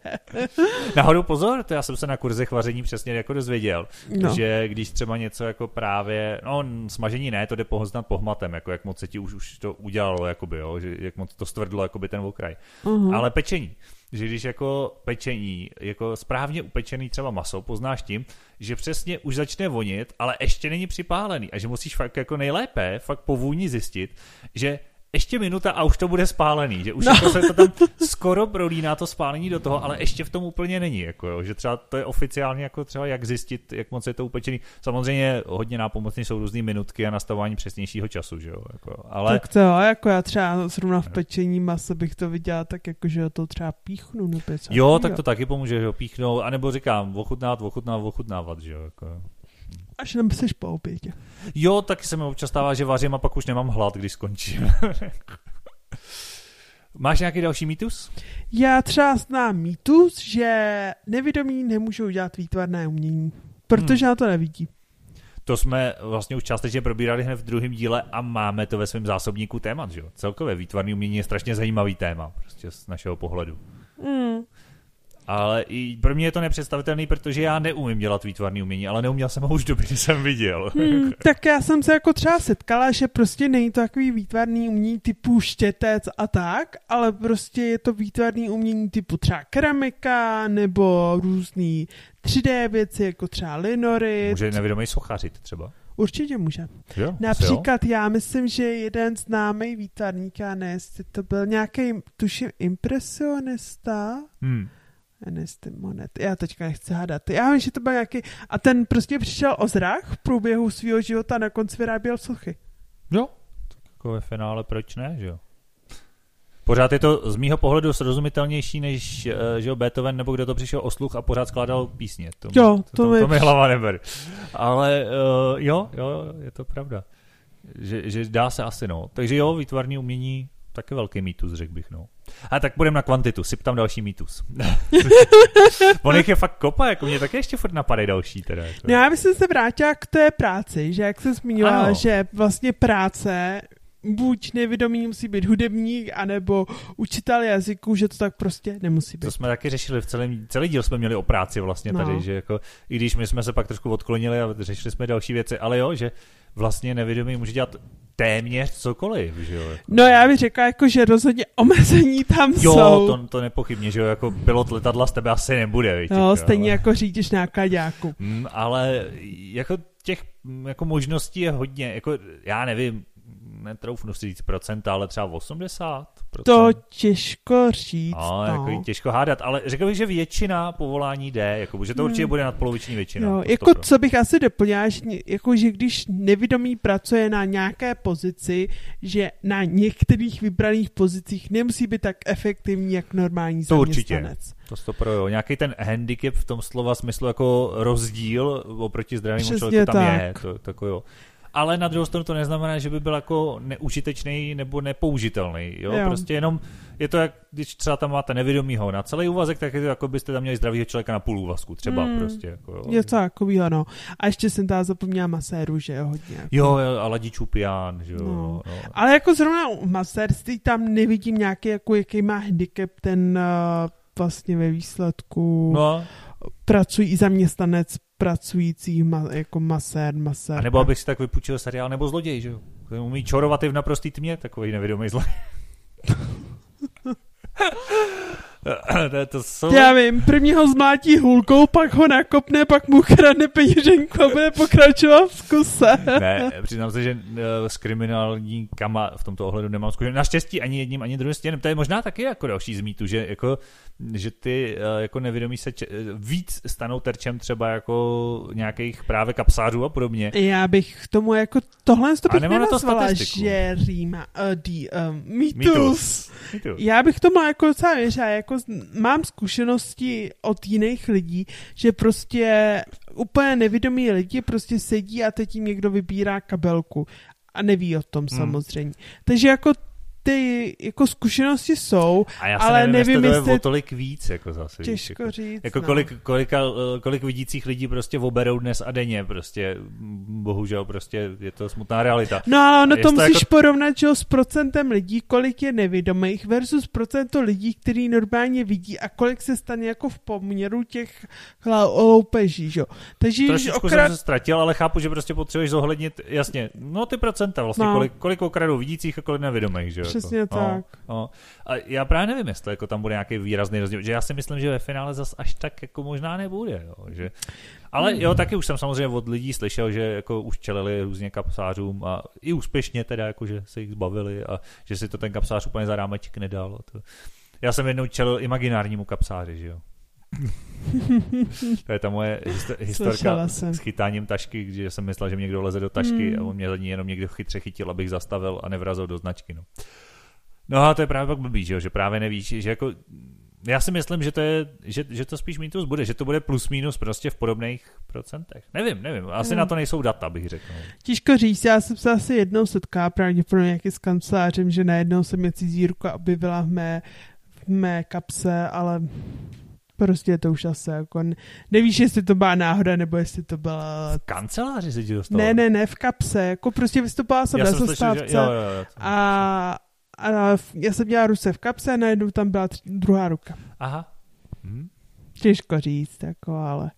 Nahoru pozor, to já jsem se na kurzech vaření přesně jako dozvěděl, no. že když třeba něco jako právě, no smažení ne, to jde poznat pohmatem, jako jak moc se ti už, už to udělalo, jakoby, jo, že jak moc to stvrdlo jakoby ten okraj. Uh-huh. Ale pečení že když jako pečení, jako správně upečený třeba maso poznáš tím, že přesně už začne vonit, ale ještě není připálený a že musíš fakt jako nejlépe fakt po vůni zjistit, že ještě minuta a už to bude spálený, že už no. jako se to tam skoro prolíná to spálení do toho, ale ještě v tom úplně není, jako jo, že třeba to je oficiálně jako třeba jak zjistit, jak moc je to upečený. Samozřejmě hodně nápomocný jsou různé minutky a nastavování přesnějšího času, že jo, jako, ale... Tak to jo, jako já třeba zrovna v pečení masa bych to viděla tak jako, že to třeba píchnu nebo Jo, tak to taky pomůže, že jo, píchnout, anebo říkám, ochutnávat, ochutnávat, ochutnávat, že jo, jako až nepseš po obědě. Jo, taky se mi občas stává, že vařím a pak už nemám hlad, když skončím. Máš nějaký další mýtus? Já třeba znám mýtus, že nevědomí nemůžou dělat výtvarné umění, protože hmm. na to nevidí. To jsme vlastně už částečně probírali hned v druhém díle a máme to ve svém zásobníku témat, že jo? Celkové výtvarné umění je strašně zajímavý téma, prostě z našeho pohledu. Hmm. Ale i pro mě je to nepředstavitelný, protože já neumím dělat výtvarný umění, ale neuměl jsem ho už doby, kdy jsem viděl. Hmm, tak já jsem se jako třeba setkala, že prostě není to takový výtvarný umění typu štětec a tak, ale prostě je to výtvarný umění typu třeba keramika nebo různý 3D věci, jako třeba linory. Může nevědomý sochařit třeba. Určitě může. Jo, asi jo. Například já myslím, že jeden známý výtvarník, já ne, to byl nějaký, tuším, impresionista, Hmm. Ernest Monet, já teďka nechci hádat. Já vím, že to byl nějaký, a ten prostě přišel o zrak v průběhu svého života a na konci vyráběl sochy. Jo, tak jako ve finále proč ne, že jo? Pořád je to z mýho pohledu srozumitelnější než eh, že jo, Beethoven nebo kdo to přišel o sluch a pořád skládal písně. To, Jo, to, to to, mi- to mi hlava neber. Ale uh, jo, jo, je to pravda. Že, že dá se asi, no. Takže jo, výtvarný umění taky velký mýtus, řekl bych, no. A tak půjdeme na kvantitu, syp tam další mýtus. On jich je fakt kopa, jako mě taky ještě furt napadají další teda. Jako. No já bych se vrátila k té práci, že jak se Ano. že vlastně práce buď nevědomý musí být hudebník, anebo učitel jazyku, že to tak prostě nemusí být. To jsme taky řešili v celém, celý díl jsme měli o práci vlastně tady, No. že jako, i když my jsme se pak trošku odklonili a řešili jsme další věci, ale jo, že vlastně nevědomý může dělat téměř cokoliv, že jo. Jako. No já bych řekla, jako, že rozhodně omezení tam Jo, jsou. to, to nepochybně, že jo, jako pilot letadla z tebe asi nebude, víš, no, jako, stejně ale, jako řidič nákladáku. mm, ale jako těch jako možností je hodně, jako já nevím, netroufnu si říct procenta, ale třeba 80 To těžko říct, No, no. jako těžko hádat, ale řekl bych, že většina povolání jde, jako, že to určitě Hmm. bude nadpoloviční většina. Jo, To jako stopro. co bych asi doplnila, že, jako, že když nevědomý pracuje na nějaké pozici, že na některých vybraných pozicích nemusí být tak efektivní, jak normální To určitě. zaměstnanec. To stopro, jo. Nějaký ten handicap v tom slova smyslu jako rozdíl oproti zdravému Přesně člověku tam tak. je. To, tako jo. Ale na druhou stranu to neznamená, že by byl jako neužitečný nebo nepoužitelný. Jo? Jo. Prostě jenom je to jak, když třeba tam máte nevědomýho na celý úvazek, tak je to jako byste tam měli zdravého člověka na půl úvazku. Třeba Hmm. prostě. Jako, jo. Něco takového, no. A ještě jsem tam zapomněla maséru, že jo, hodně. Jako. Jo, jo, a ladičů pijan, že jo. No. No. Ale jako zrovna u masérství tam nevidím nějaký, jako jaký má handicap ten uh, vlastně ve výsledku no. pracují zaměstnanec pracující ma, jako masér, masér. A nebo abych si tak vypůjčil seriál, nebo zloděj, že jo. Umí čorovat i v naprostý tmě, takový nevědomý zloděj. to, to jsou... Já vím, první ho zmlátí hulkou, pak ho nakopne, pak mu kradne peněženku a bude pokračovat v kuse. Ne, přiznám se, že eh, s kriminální kama v tomto ohledu nemám zkušenost. Naštěstí ani jedním, ani druhým stěnem. To je možná taky jako další z mýtu, že, jako, že ty eh, jako nevědomí se če- eh, víc stanou terčem třeba jako nějakých právě kapsářů a podobně. Já bych k tomu jako tohle to bych nemám na to nenazvala, že rýma, uh, um, mýtus. Mýtus. Mýtu. Já bych tomu jako docela věřila, jako z- mám zkušenosti od jiných lidí, že prostě úplně nevědomí lidi prostě sedí a teď jim někdo vybírá kabelku a neví o tom Hmm. samozřejmě. Takže jako ty jako zkušenosti jsou, A já ale nevím, nevím, jestli to je o tolik víc, jako zase. těžko jako, říct. jako no. kolik, kolika, kolik vidících lidí prostě oberou dnes a denně, prostě bohužel prostě je to smutná realita. No ale ono to to musíš jako- porovnat že s procentem lidí, kolik je nevědomých versus procento lidí, který normálně vidí a kolik se stane jako v poměru těch loupeží, že jo. Takže Trošičku okrad... jsem se ztratil, ale chápu, že prostě potřebuješ zohlednit, jasně, no ty procenta vlastně, No. kolik, kolik okradou vidících a kolik nevědomých, že jo. Přesně jako. tak. No, no. A já právě nevím, jestli jako tam bude nějaký výrazný rozdíl, že já si myslím, že ve finále zas až tak jako možná nebude, jo, že... Ale jo, taky už jsem samozřejmě od lidí slyšel, že jako už čelili různě kapsářům a i úspěšně teda, jako že se jich zbavili a že si to ten kapsář úplně za rámeček nedal. To... Já jsem jednou čelil imaginárnímu kapsáři, že jo. To je ta moje histo- historka s chytáním tašky, kde jsem myslel, že mě někdo leze do tašky Hmm. a on mě za ní jenom někdo chytře chytil, abych zastavil a nevrazil do značky. No, no a to je právě pak blbý, že, jo? že právě nevíš, že jako já si myslím, že to, je, že, že to spíš mýtus bude, že to bude plus minus prostě v podobných procentech. Nevím, nevím, asi Hmm. na to nejsou data, bych řekl. no. Těžko říct, já jsem se asi jednou setkala pravděpodobně nějaký s kancelářem, že najednou se mě cizí ruka objevila v mé, v mé kapse, ale prostě je to už asi jako, ne- nevíš, jestli to byla náhoda, nebo jestli to byla... Kanceláři se ti dostalo. Ne, ne, ne, v kapse, jako prostě vystupovala jsem já na jsem slyšel, že, zastávce jo, jo, jo. a, a v- já jsem dělala ruce v kapse a najednou tam byla tři, druhá ruka. Aha. Hm. Těžko říct, jako, ale...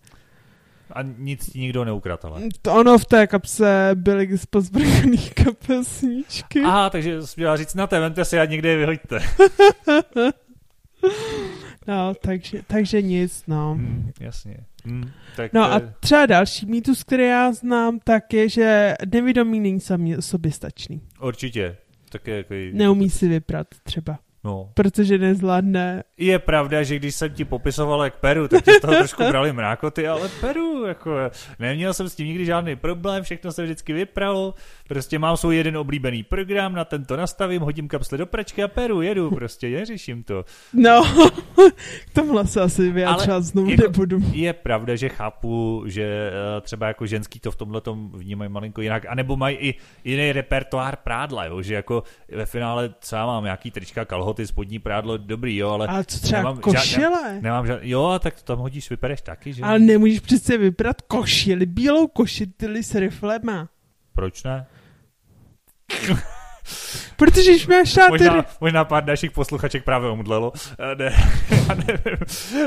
A nic ti nikdo neukradl, ale. To ono v té kapse byly pozbrkaný kapesníčky. Aha, takže jsi měla říct, na té, vemte si a někde je vyhoďte. No, takže, takže nic, no. Hmm, jasně. Hmm, tak No to a třeba další mýtus, který já znám, tak je, že nevědomý není sami soběstačný. Určitě. Tak je jako, Neumí si vyprat třeba, no. protože nezvládne. Je pravda, že když jsem ti popisoval jak Peru, tak ti z toho trošku brali mrákoty, ale Peru, jako, neměl jsem s tím nikdy žádný problém, všechno se vždycky vypralo, prostě mám svůj jeden oblíbený program, na tento nastavím, hodím kapsle do pračky a Peru, jedu, prostě neřeším to. No, k tomuhle se asi vyjádřovat znovu jako- nebudu. Je pravda, že chápu, že eh, třeba jako ženský to v tomhle tom vnímají malinko jinak, anebo mají i jiný repertoár prádla, jo, že jako ve finále třeba mám nějaký trička, kalhoty, spodní prádlo, dobrý, jo, ale Ale co třeba nemám košile? nemám žádný, jo, a tak to tam hodíš, vypereš taky, že? Ale nemůžeš přece vyprat košili, bílou košili s riflema. Proč ne? Protože když máš třeba ty... Možná, možná pár našich posluchaček právě omdlelo. Ne, já nevím.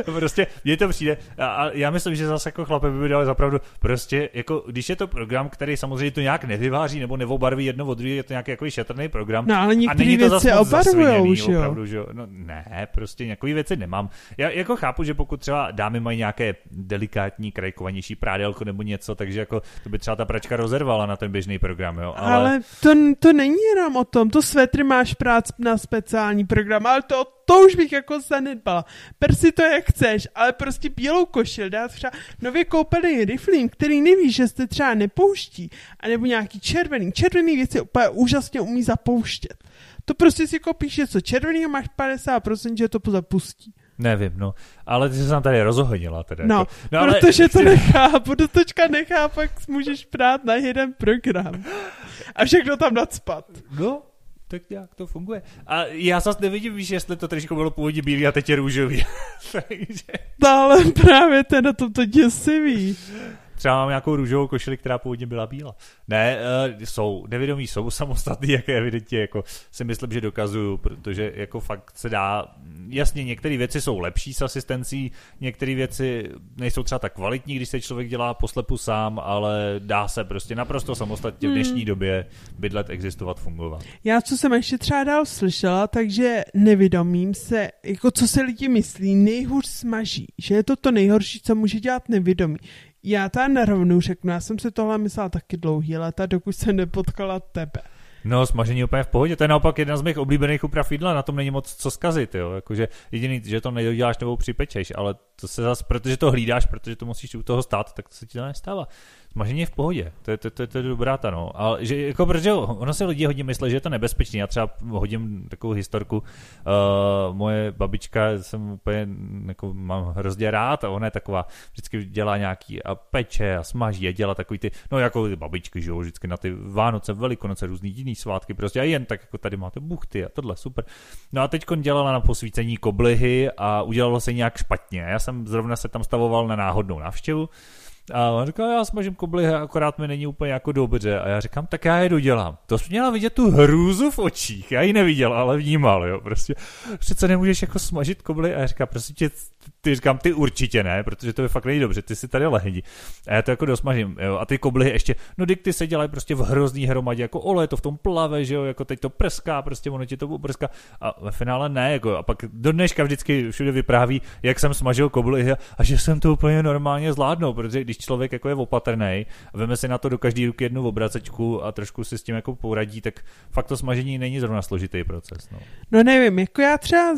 Prostě mně to přijde. A, já myslím, že zase jako chlape by dali zapravdu. Prostě jako, když je to program, který samozřejmě to nějak nevyváří nebo neobarví jedno od druhého, je to nějaký jako šetrný program. No ale a některé není to věci zasviněný, že jo? opravdu, že jo? No ne, prostě nějakové věci nemám. Já jako chápu, že pokud třeba dámy mají nějaké delikátní, krajkovanější prádelko nebo něco, takže jako to by třeba ta pračka rozervala na ten běžný program, jo. Ale, ale to, to není jenom o tom, to svetry máš prác na speciální program, ale to, to už bych jako zanedbala. Per si to jak chceš, ale prostě bílou košil dát třeba nově koupený riflím, který nevíš, že se třeba nepouští, anebo nějaký červený. Červený věci úplně úžasně umí zapouštět. To prostě si koupíš něco červeného, máš 50%, že to zapustí. Nevím, no. Ale ty jsi se tam tady rozohodila teda. No, jako. no ale protože to ještě- nechápu, do točka nechápu, jak můžeš prát na jeden program. A všechno tam nadspat. No, tak nějak to funguje. A já zase nevidím, víš, jestli to tričko bylo původně bílý a teď je růžový. Takže No ale právě ten na tom to děsivý. Třeba mám nějakou růžovou košili, která původně byla bílá. Ne, uh, jsou, nevědomí jsou samostatný, jak evidentně jako si myslím, že dokazuju, protože jako fakt se dá, jasně některé věci jsou lepší s asistencí, některé věci nejsou třeba tak kvalitní, když se člověk dělá poslepu sám, ale dá se prostě naprosto samostatně v dnešní době bydlet, existovat, fungovat. Já, co jsem ještě třeba dál slyšela, takže nevědomím se, jako co se lidi myslí, nejhůř smaží, že je to to nejhorší, co může dělat nevědomí. Já ta na rovnou řeknu, já jsem si tohle myslela taky dlouhý léta, dokud jsem nepotkala tebe. No, smažení úplně v pohodě. To je naopak jedna z mých oblíbených úprav jídla, na tom není moc co zkazit, jo. Jakože jediný, že to nedoděláš nebo připečeš, ale to se zase, protože to hlídáš, protože to musíš u toho stát, tak to se ti to nestává. Smažení v pohodě, to je, to, to, to je dobrá ta, no. Ale že, jako, protože ono se lidi hodně myslí, že je to nebezpečný. Já třeba hodím takovou historku, uh, moje babička jsem úplně, jako, mám hrozně rád a ona je taková, vždycky dělá nějaký a peče a smaží a dělá takový ty, no jako ty babičky, že jo, vždycky na ty Vánoce, Velikonoce, různý jiný svátky, prostě a jen tak jako tady máte buchty a tohle, super. No a teď dělala na posvícení koblihy a udělalo se nějak špatně. Já jsem zrovna se tam stavoval na náhodnou návštěvu a on říkal, já smažím koblihy, akorát mi není úplně jako dobře. A já říkám, tak já je dodělám. To jsi měla vidět tu hrůzu v očích. Já ji neviděl, ale vnímal, jo. Prostě přece nemůžeš jako smažit koblihy. A já říkám, prostě tě, ty říkám, ty určitě ne, protože to je fakt není dobře, ty si tady lehni. A já to jako dosmažím, jo. A ty koblihy ještě, no dik ty se dělají prostě v hrozný hromadě, jako olej to v tom plave, že jo, jako teď to prská, prostě ono ti to prská. A ve finále ne, jako. A pak do dneška vždycky všude vypráví, jak jsem smažil koblihy a že jsem to úplně normálně zvládnul, protože když člověk jako je opatrný veme si na to do každé ruky jednu obracečku a trošku si s tím jako poradí, tak fakt to smažení není zrovna složitý proces. No. No nevím, jako já třeba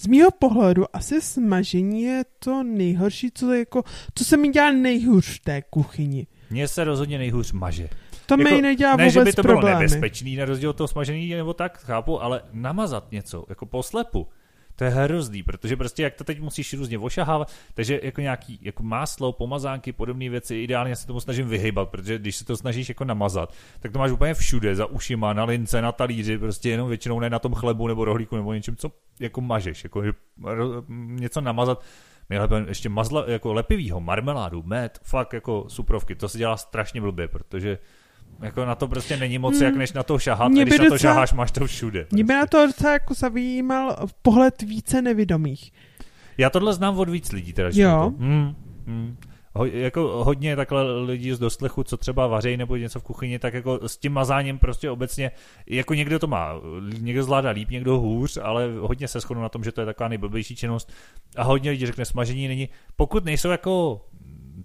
z mýho pohledu asi smažení je to nejhorší, co, jako, co se mi dělá nejhůř v té kuchyni. Mně se rozhodně nejhůř maže. To jako, mi nedělá ne, vůbec že by to problémy. bylo nebezpečný, na rozdíl od toho smažení nebo tak, chápu, ale namazat něco, jako poslepu, to je hrozný, protože prostě jak to teď musíš různě ošahávat, takže jako nějaký jako máslo, pomazánky, podobné věci, ideálně se tomu snažím vyhybat, protože když se to snažíš jako namazat, tak to máš úplně všude, za ušima, na lince, na talíři, prostě jenom většinou ne na tom chlebu nebo rohlíku nebo něčem, co jako mažeš, jako něco namazat, nejlépe ještě mazla, jako lepivýho, marmeládu, med, fakt jako suprovky, to se dělá strašně blbě, protože jako na to prostě není moc, Hmm. jak než na to šahat, Mě a když by na to docela- šaháš, máš to všude. Mě by prostě. na to docela jako zavímal pohled více nevědomých. Já tohle znám od víc lidí, teda. Jo. Hmm, hmm. ho, jako hodně takhle lidí z doslechu, co třeba vařejí nebo něco v kuchyni, tak jako s tím mazáním prostě obecně, jako někdo to má, někdo zvládá líp, někdo hůř, ale hodně se shodnu na tom, že to je taková nejblbější činnost a hodně lidí řekne, smažení není, pokud nejsou jako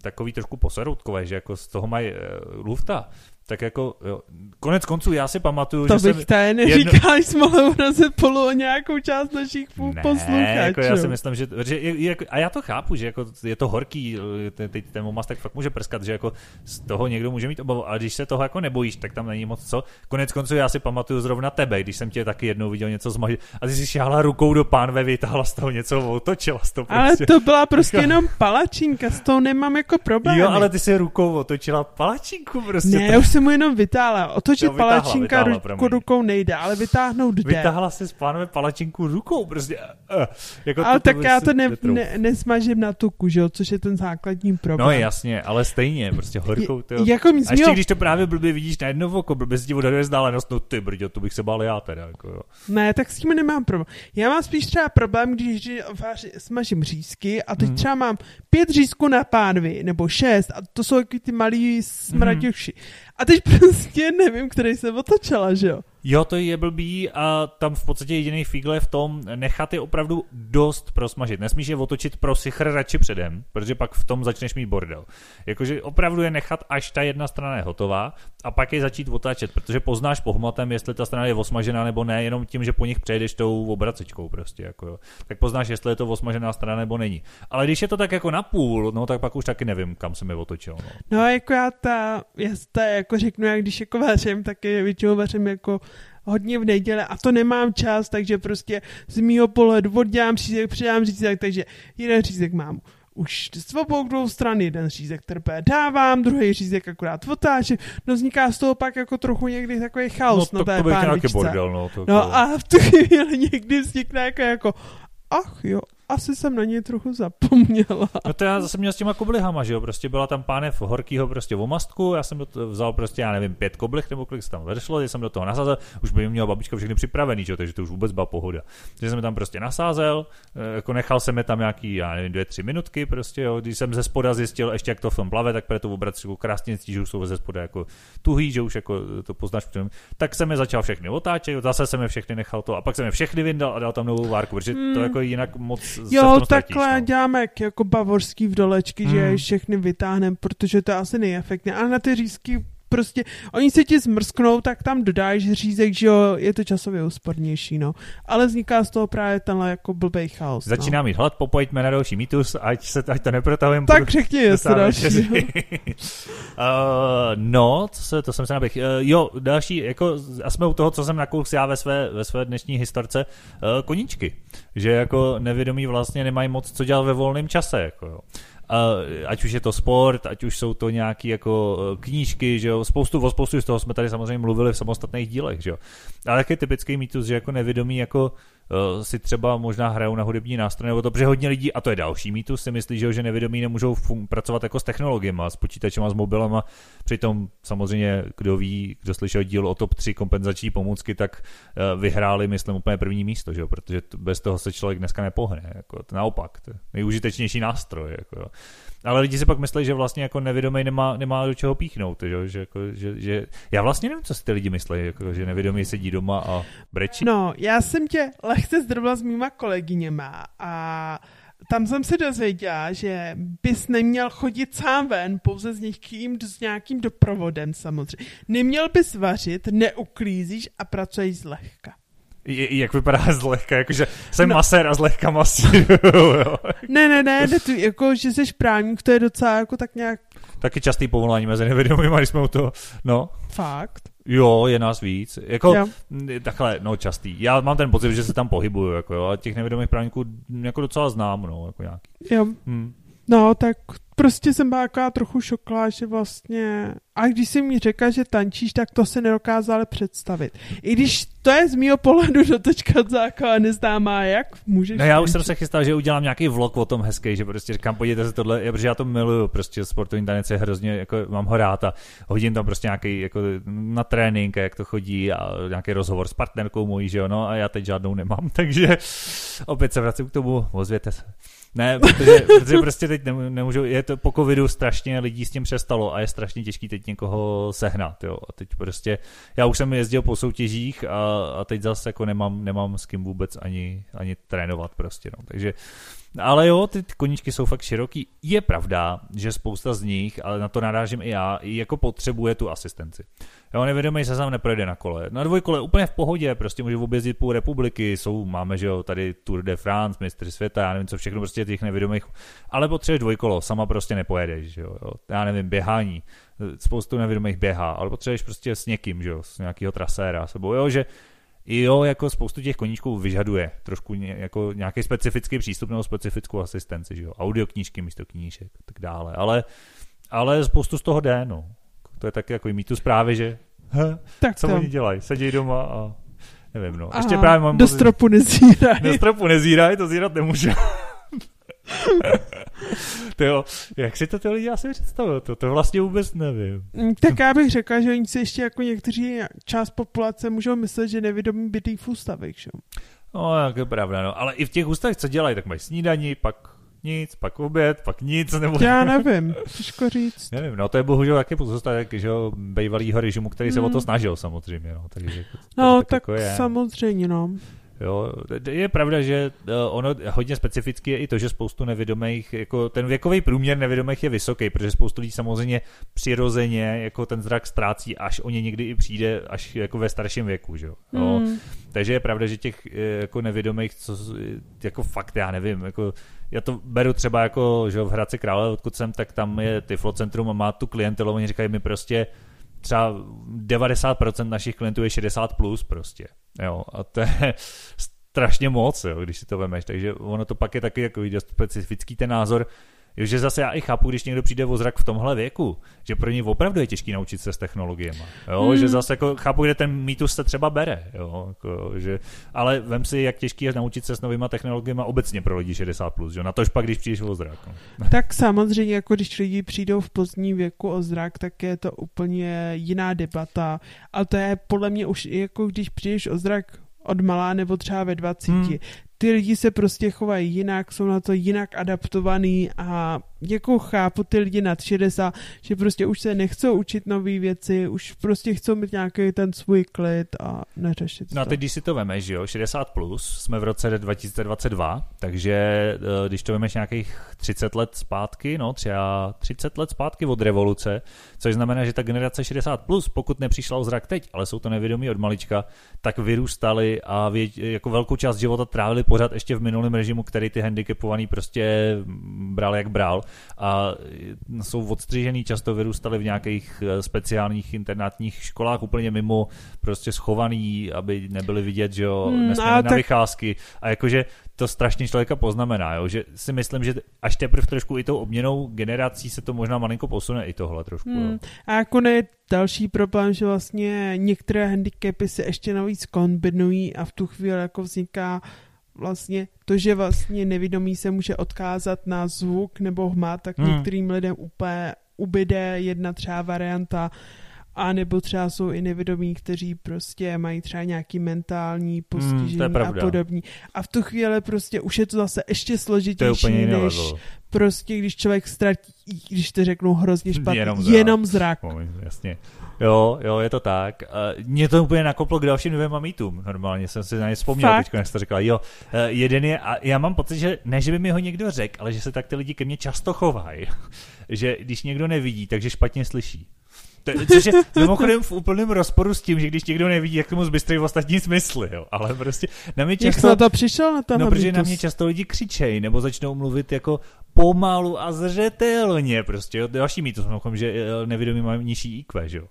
takový trošku poseroutkové, že jako z toho mají uh, lufta, tak jako, jo. konec konců já si pamatuju, to že bych tady neříkal, jedno... jsme urazit polu o nějakou část našich ne, posluchačů. Jako já si myslím, že, že jako, a já to chápu, že jako je to horký, teď ten, ten momas tak fakt může prskat, že jako z toho někdo může mít obavu, ale když se toho jako nebojíš, tak tam není moc co. Konec konců já si pamatuju zrovna tebe, když jsem tě taky jednou viděl něco zmažit a ty si šáhla rukou do pánve, vytáhla z toho něco, otočila z toho. Prostě. Ale to byla prostě jenom palačinka, s tou nemám jako problém. Jo, ale ty si rukou otočila palačinku prostě. Ne, už jsem mu jenom vytáhla. Otočit no, palačinka ruku, rukou nejde, ale vytáhnout jde. Vytáhla si s pánové palačinku rukou, prostě. Uh, jako ale to, tak to já to ne, ne, nesmažím na tuku, že jo, což je ten základní problém. No jasně, ale stejně, prostě horkou. Tyjo. Jako a ještě když to právě blbě vidíš na jedno oko, blbě si ti odhaduje vzdálenost, no ty brďo, to bych se bál já teda. Jako, jo. Ne, tak s tím nemám problém. Já mám spíš třeba problém, když smažím řízky a teď hmm. třeba mám pět řízků na pánvi, nebo šest, a to jsou ty malý smraděvši. Hmm. A teď prostě nevím, který se otočila, že jo? Jo, to je blbý a tam v podstatě jediný fígl je v tom nechat je opravdu dost prosmažit. Nesmíš je otočit pro sichr radši předem, protože pak v tom začneš mít bordel. Jakože opravdu je nechat, až ta jedna strana je hotová a pak je začít otáčet, protože poznáš pohmatem, jestli ta strana je osmažená nebo ne, jenom tím, že po nich přejdeš tou obracečkou prostě, jako jo. Tak poznáš, jestli je to osmažená strana nebo není. Ale když je to tak jako na půl, no tak pak už taky nevím, kam jsem je otočil. No, no jako já ta, já ta jako řeknu, jak když jako vařím, tak je většinou vařím jako hodně v neděle a to nemám čas, takže prostě z mýho pohledu oddělám řízek, předám řízek, takže jeden řízek mám už z obou dvou stran jeden řízek trpé dávám, druhý řízek akorát otáčím, no vzniká z toho pak jako trochu někdy takový chaos no, na té to bordel, no, to no a v tu chvíli někdy vznikne jako, jako ach jo, asi jsem na něj trochu zapomněla. No to já zase měl s těma koblihama, že jo, prostě byla tam pánev horkýho prostě v mastku, já jsem do toho vzal prostě, já nevím, pět koblih nebo kolik se tam vešlo, jsem do toho nasázel, už by měla babička všechny připravený, že jo, takže to už vůbec byla pohoda. Takže jsem tam prostě nasázel, eh, jako nechal jsem je tam nějaký, já nevím, dvě, tři minutky prostě, jo, když jsem ze spoda zjistil ještě, jak to v tom plave, tak pro to jako krásně cítí, že už jsou ze spoda jako tuhý, že už jako to poznáš, tak jsem je začal všechny otáčet, zase jsem je všechny nechal to a pak jsem je všechny vyndal a dal tam novou várku, protože to hmm. jako jinak moc jo, takhle no. děláme jako bavorský vdolečky, hmm. že je všechny vytáhneme, protože to je asi nejefektně. A na ty řízky prostě, oni se ti zmrsknou, tak tam dodáš řízek, že jo, je to časově úspornější, no. Ale vzniká z toho právě tenhle jako blbej chaos. Začíná no. mít hlad, popojďme na další mýtus, ať, se, ať to neprotahujeme. Tak řekni, jestli další. uh, no, to, se, to jsem se naběh. Uh, jo, další, jako, a jsme u toho, co jsem nakousl já ve své, ve své dnešní historce, uh, koníčky. Že jako nevědomí vlastně nemají moc co dělat ve volném čase, jako jo ať už je to sport, ať už jsou to nějaké jako e, knížky, že jo, spoustu, o spoustu z toho jsme tady samozřejmě mluvili v samostatných dílech, že jo. Ale taky typický mýtus, že jako nevědomí jako uh, si třeba možná hrajou na hudební nástroje, nebo to, protože hodně lidí, a to je další mýtus, si myslí, že, že nevědomí nemůžou fun- pracovat jako s technologiemi, s počítačem a s mobilem a přitom samozřejmě, kdo ví, kdo slyšel díl o top 3 kompenzační pomůcky, tak uh, vyhráli, myslím, úplně první místo, že jo? protože bez toho se člověk dneska nepohne. Jako, to naopak, to je nejúžitečnější nástroj. Jako, jo. Ale lidi si pak myslí, že vlastně jako nevědomý nemá, nemá do čeho píchnout. Že, že, jako, že, že, já vlastně nevím, co si ty lidi myslí, jako, že nevědomý sedí doma a brečí. No, já jsem tě lehce zdrobila s mýma kolegyněma a tam jsem se dozvěděla, že bys neměl chodit sám ven, pouze s někým, s nějakým doprovodem samozřejmě. Neměl bys vařit, neuklízíš a pracuješ zlehka jak vypadá zlehka, jakože jsem no. masér a zlehka masíruju, Ne, ne, ne, ne tu, jako, že jsi právník, to je docela jako tak nějak... Taky častý povolání mezi nevědomými, když jsme u toho, no. Fakt? Jo, je nás víc. Jako, jo. takhle, no častý. Já mám ten pocit, že se tam pohybuju, jako jo, a těch nevědomých právníků jako docela znám, no, jako nějaký. Jo. Hmm. No, tak prostě jsem byla jako trochu šokla, že vlastně... A když jsi mi řekla, že tančíš, tak to se nedokázala představit. I když to je z mýho pohledu dotočka od zákona neznámá, jak můžeš... No já už jsem se chystal, že udělám nějaký vlog o tom hezký, že prostě říkám, podívejte se tohle, protože já to miluju, prostě sportovní tanec je hrozně, jako mám ho rád a hodím tam prostě nějaký jako na trénink, jak to chodí a nějaký rozhovor s partnerkou mojí, že jo, no a já teď žádnou nemám, takže opět se vracím k tomu, ozvěte se. Ne, protože, protože prostě teď nemůžu, je, to po covidu strašně lidí s tím přestalo a je strašně těžký teď někoho sehnat, jo. A teď prostě, já už jsem jezdil po soutěžích a, a teď zase jako nemám, nemám s kým vůbec ani, ani trénovat prostě, no. Takže ale jo, ty koníčky jsou fakt široký. Je pravda, že spousta z nich, ale na to narážím i já, jako potřebuje tu asistenci. Jo, nevědomý se sám neprojde na kole. Na dvojkole úplně v pohodě, prostě může objezdit půl republiky, jsou, máme, že jo, tady Tour de France, mistry světa, já nevím co všechno, prostě těch nevědomých, ale potřebuješ dvojkolo, sama prostě nepojedeš, že jo, jo. já nevím, běhání, spoustu nevědomých běhá, ale potřebuješ prostě s někým, že jo, s nějakého traséra, sebou, jo, že jo, jako spoustu těch koníčků vyžaduje trošku ně, jako nějaký specifický přístup nebo specifickou asistenci, že jo, audioknížky místo knížek a tak dále, ale, ale spoustu z toho jde, no. To je taky jako mít tu zprávy, že he, tak co to. oni dělají, sedí doma a nevím, no. Aha, Ještě právě mám... Do stropu nezíraj. Do stropu nezíraj, to zírat nemůže. jo, jak si to ty lidi asi představil? To, to vlastně vůbec nevím. Mm, tak já bych řekla, že oni si ještě jako někteří část populace můžou myslet, že nevědomí bydlí v ústavech, že? No, jak je pravda, no. Ale i v těch ústavech, co dělají, tak mají snídaní, pak nic, pak oběd, pak nic, nebo... Já nevím, těžko říct. nevím, no to je bohužel taky pozůstatek, že jo, bývalýho režimu, který se o to hmm. snažil samozřejmě, no, takže to, no, tak, tak jako je. samozřejmě, no. Jo, je pravda, že eh, ono hodně specificky je i to, že spoustu nevědomých, jako ten věkový průměr nevědomých je vysoký, protože spoustu lidí samozřejmě přirozeně jako ten zrak ztrácí, až o ně někdy i přijde až jako ve starším věku, že jo. Mm. Takže je pravda, že těch eh, jako nevědomých, co, jako fakt, já nevím, jako já to beru třeba jako, že v Hradci Krále, odkud jsem, tak tam je Tiflo Centrum a má tu klientelu, oni říkají mi prostě, třeba 90% našich klientů je 60 plus prostě. Jo, a to je strašně moc, jo, když si to vemeš. Takže ono to pak je taky jako specifický ten názor, Jo, že zase já i chápu, když někdo přijde o zrak v tomhle věku, že pro ně opravdu je těžký naučit se s technologiemi. Jo, mm. že zase jako chápu, kde ten mýtus se třeba bere. Jo, jako, že, ale vem si, jak těžký je naučit se s novýma technologiemi obecně pro lidi 60+. Plus, jo, na tož pak, když přijdeš o zrak. No. Tak samozřejmě, jako když lidi přijdou v pozdní věku o zrak, tak je to úplně jiná debata. Ale to je podle mě už jako když přijdeš o zrak od malá nebo třeba ve 20, hmm ty lidi se prostě chovají jinak, jsou na to jinak adaptovaný a jako chápu ty lidi nad 60, že prostě už se nechcou učit nové věci, už prostě chcou mít nějaký ten svůj klid a neřešit No a teď, když si to vemeš, že jo, 60 plus, jsme v roce 2022, takže eh, když to vemeš nějakých 30 let zpátky, no třeba 30 let zpátky od revoluce, což znamená, že ta generace 60 plus, pokud nepřišla o zrak teď, ale jsou to nevědomí od malička, tak vyrůstali a věď, jako velkou část života trávili pořád ještě v minulém režimu, který ty handicapovaný prostě bral jak bral a jsou odstřižený, často vyrůstali v nějakých eh, speciálních internátních školách úplně mimo, prostě schovaný, aby nebyli vidět, že jo, hmm, na tak... vycházky a jakože to strašně člověka poznamená, jo? že si myslím, že až teprve trošku i tou obměnou generací se to možná malinko posune i tohle trošku. Hmm. Jo? A jako ne další problém, že vlastně některé handicapy se ještě navíc kombinují a v tu chvíli jako vzniká vlastně to, že vlastně nevědomí se může odkázat na zvuk nebo hmat, tak hmm. některým lidem úplně ubyde jedna třeba varianta, a nebo třeba jsou i nevědomí, kteří prostě mají třeba nějaký mentální postižení hmm, a podobně. A v tu chvíli prostě už je to zase ještě složitější, než prostě když člověk ztratí, když to řeknu hrozně špatně, jenom zrak. Jenom zrak. No, jasně. Jo, jo, je to tak. Mě to úplně nakoplo k dalším dvěma mýtům. Normálně jsem si na ně vzpomněl teď, jak jsi to říkal. Jo, eh, jeden je, a já mám pocit, že ne, že by mi ho někdo řekl, ale že se tak ty lidi ke mně často chovají. že když někdo nevidí, takže špatně slyší. To, což je mimochodem v úplném rozporu s tím, že když někdo nevidí, jak tomu zbystrý v ostatní smysly, jo. Ale prostě na mě často... Jak na to přišel na ten No, protože na mě často lidi křičejí, nebo začnou mluvit jako pomalu a zřetelně, prostě, jo. Další mýtus, že eh, nevědomí mají nižší IQ, že jo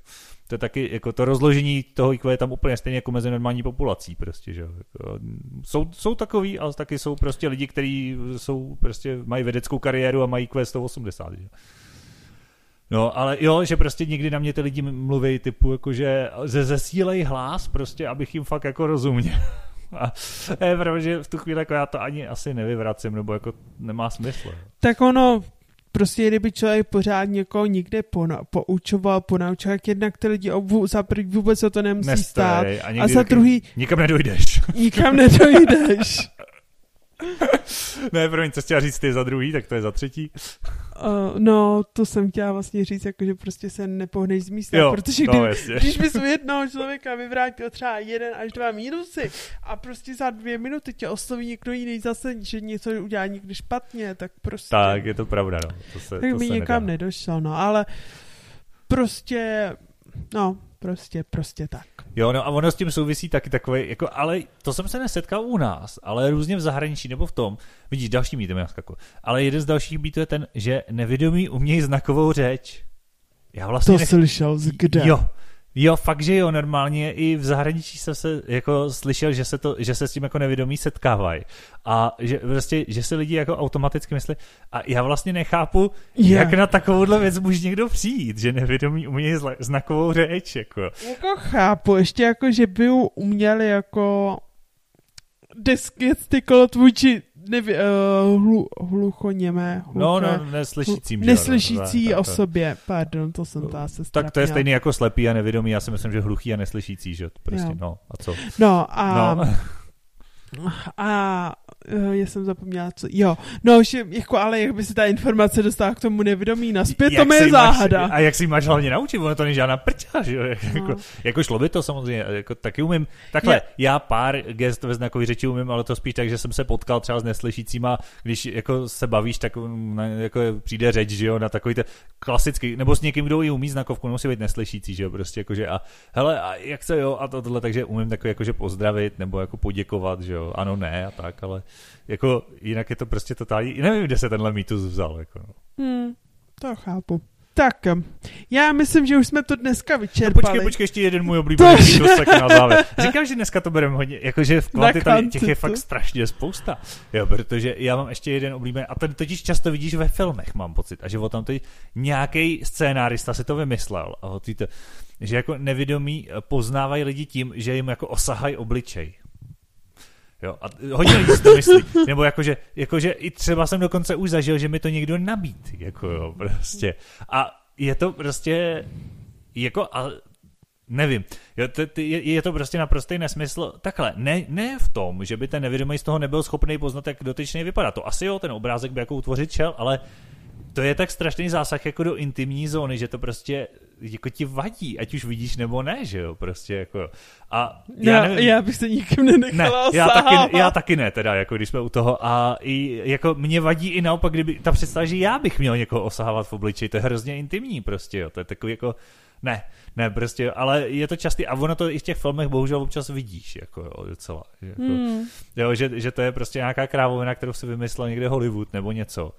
to je taky, jako to rozložení toho IQ je tam úplně stejně jako mezi normální populací prostě, že jako, jsou, jsou takový, ale taky jsou prostě lidi, kteří jsou prostě, mají vědeckou kariéru a mají IQ 180, že? No, ale jo, že prostě někdy na mě ty lidi mluví typu, jako že ze zesílej hlas prostě, abych jim fakt jako rozuměl. A je pravda, že v tu chvíli jako já to ani asi nevyvracím, nebo jako nemá smysl. Tak ono, prostě kdyby člověk pořád někoho někde pona- poučoval, ponaučoval, jak jednak ty lidi obvu, za vůbec se to nemusí Nestej, stát. A, a za druhý... Nikam nedojdeš. Nikam nedojdeš. ne, promiň, co chtěla říct ty za druhý, tak to je za třetí. Uh, no, to jsem chtěla vlastně říct, jako, že prostě se nepohneš z místa, Jo, protože no, kdy, jasně. když bys u jednoho člověka vyvrátil třeba jeden až dva mínusy a prostě za dvě minuty tě osloví někdo jiný zase, že něco udělá někdy špatně, tak prostě... Tak, je to pravda, no. To se, tak to by se někam nedá. nedošel, no, ale prostě, no, prostě, prostě tak. Jo, no a ono s tím souvisí taky takový, jako, ale to jsem se nesetkal u nás, ale různě v zahraničí nebo v tom, vidíš, další mýtem já skakuju. Ale jeden z dalších mýtů je ten, že nevědomí umějí znakovou řeč. Já vlastně To nech... slyšel z kde? Jo, jo, fakt, že jo, normálně i v zahraničí jsem se jako slyšel, že se, to, že se s tím jako nevědomí setkávají. A že prostě, že si lidi jako automaticky myslí, a já vlastně nechápu, Je. jak na takovouhle věc může někdo přijít, že nevědomí umějí zla- znakovou řeč, jako. Jako chápu, ještě jako, že by uměli jako gestikulovat vůči nevě, uh, hlu, hluchoněmé, No, hluché, no, neslyšícím. hlu- jo, neslyšící no, tak, tak, osobě, pardon, to jsem ta se Tak to je stejný jako slepý a nevědomý, já si myslím, že hluchý a neslyšící, že prostě, Jo. no, a co? No a, No, a uh, já jsem zapomněla, co, jo, no, že jako, ale jak by se ta informace dostala k tomu nevědomí? Naspět, to jak mi si je máš- záhada. A jak si máš hlavně naučit, ono to není žádná prča, že jo, jako, No. jako šlo by to samozřejmě, jako taky umím, takhle, Je- já pár gest ve znakové řeči umím, ale to spíš tak, že jsem se potkal třeba s neslyšícíma, když jako se bavíš, tak mm, na, jako přijde řeč, že jo, na takový ten klasický, nebo s někým, kdo i umí znakovku, nemusí být neslyšící, že jo, prostě jakože a hele, a jak se jo, a to, tohle, takže umím takový jakože pozdravit, nebo jako poděkovat, že jo, ano, ne, a tak, ale jako jinak je to prostě totální, nevím, kde se tenhle mýtus vzal, jako no. Hmm, to chápu. Tak, já myslím, že už jsme to dneska No, vyčerpali. počkej, počkej, ještě jeden můj oblíbený To- mýtus tak na závěr. Říkám, že dneska to bereme hodně, jakože v kvantitě těch je fakt strašně spousta. Jo, protože já mám ještě jeden oblíbený, a ten totiž často vidíš ve filmech, mám pocit, a že o tam teď nějaký scénárista si to vymyslel, a ty to, že jako nevědomí eh, poznávají lidi tím, že jim jako osahají obličej. Jo, a hodně lidí si to myslí. Nebo jakože, jakože i třeba jsem dokonce už zažil, že mi to někdo nabít. Jako jo, prostě. A je to prostě, jako, a nevím, jo, to, to, je, je to prostě naprostý nesmysl. Takhle, ne, ne v tom, že by ten nevědomý z toho nebyl schopný poznat, jak dotyčný vypadá. To asi jo, ten obrázek by jako utvořit šel, ale to je tak strašný zásah jako do intimní zóny, že to prostě jako ti vadí, ať už vidíš nebo ne, že jo, prostě jako. A já, já, nevím, já bych se nikým ne, nenechala já taky, já taky ne, teda, jako když jsme u toho. A i, jako mě vadí i naopak, kdyby ta představa, že já bych měl někoho osahávat v obličeji, to je hrozně intimní prostě, jo. To je takový jako, ne, ne, prostě, ale je to častý a ono to i v těch filmech bohužel občas vidíš, jako jo, docela. že Jako, Hmm. jo, že, že, to je prostě nějaká krávovina, kterou si vymyslel někde Hollywood nebo něco.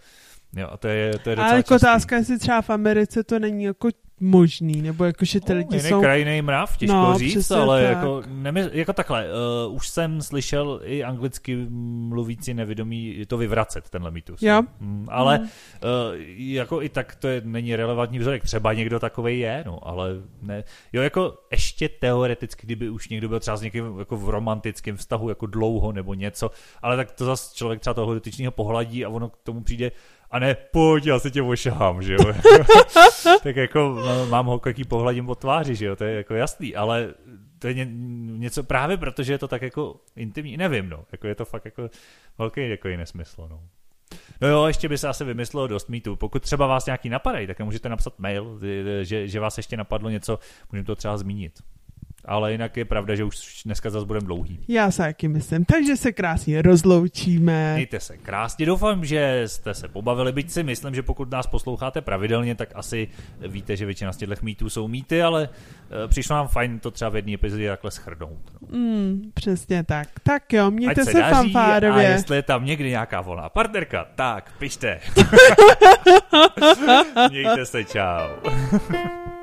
Jo, a to je, to je docela Ale jako otázka, jestli třeba v Americe to není jako možný, nebo jako, že ty No, lidi jiný jsou... kraj, jiný mrav, těžko No, říct, ale tak. jako, nemysl, jako takhle, uh, už jsem slyšel i anglicky mluvící nevědomí to vyvracet, tenhle mýtus. Jo. Mm, ale Mm. uh, jako i tak to je, není relevantní vzorek, třeba někdo takový je, no, ale ne. Jo, jako ještě teoreticky, kdyby už někdo byl třeba s někým jako v romantickém vztahu, jako dlouho nebo něco, ale tak to zase člověk třeba toho dotyčného pohladí a ono k tomu přijde, a ne, pojď, já se tě ošahám, že jo. tak jako no, mám ho, jaký pohladím po tváři, že jo, to je jako jasný, ale to je ně, něco právě protože je to tak jako intimní, nevím, no, jako je to fakt jako velký jako nesmysl, no. No jo, ještě by se asi vymyslelo dost mýtů. Pokud třeba vás nějaký napadají, tak můžete napsat mail, že, že vás ještě napadlo něco, můžeme to třeba zmínit. Ale jinak je pravda, že už dneska zase budeme dlouhý. Já se taky myslím. Takže se krásně rozloučíme. Mějte se krásně, doufám, že jste se pobavili, byť si myslím, že pokud nás posloucháte pravidelně, tak asi víte, že většina z těchto mýtů jsou mýty, ale eh, přišlo nám fajn to třeba v jedné epizodě takhle schrnout. No. Mm, přesně tak. Tak jo, mějte Ať se, se daří a fanfárově. jestli je tam někdy nějaká volná partnerka, tak pište. Mějte se, čau.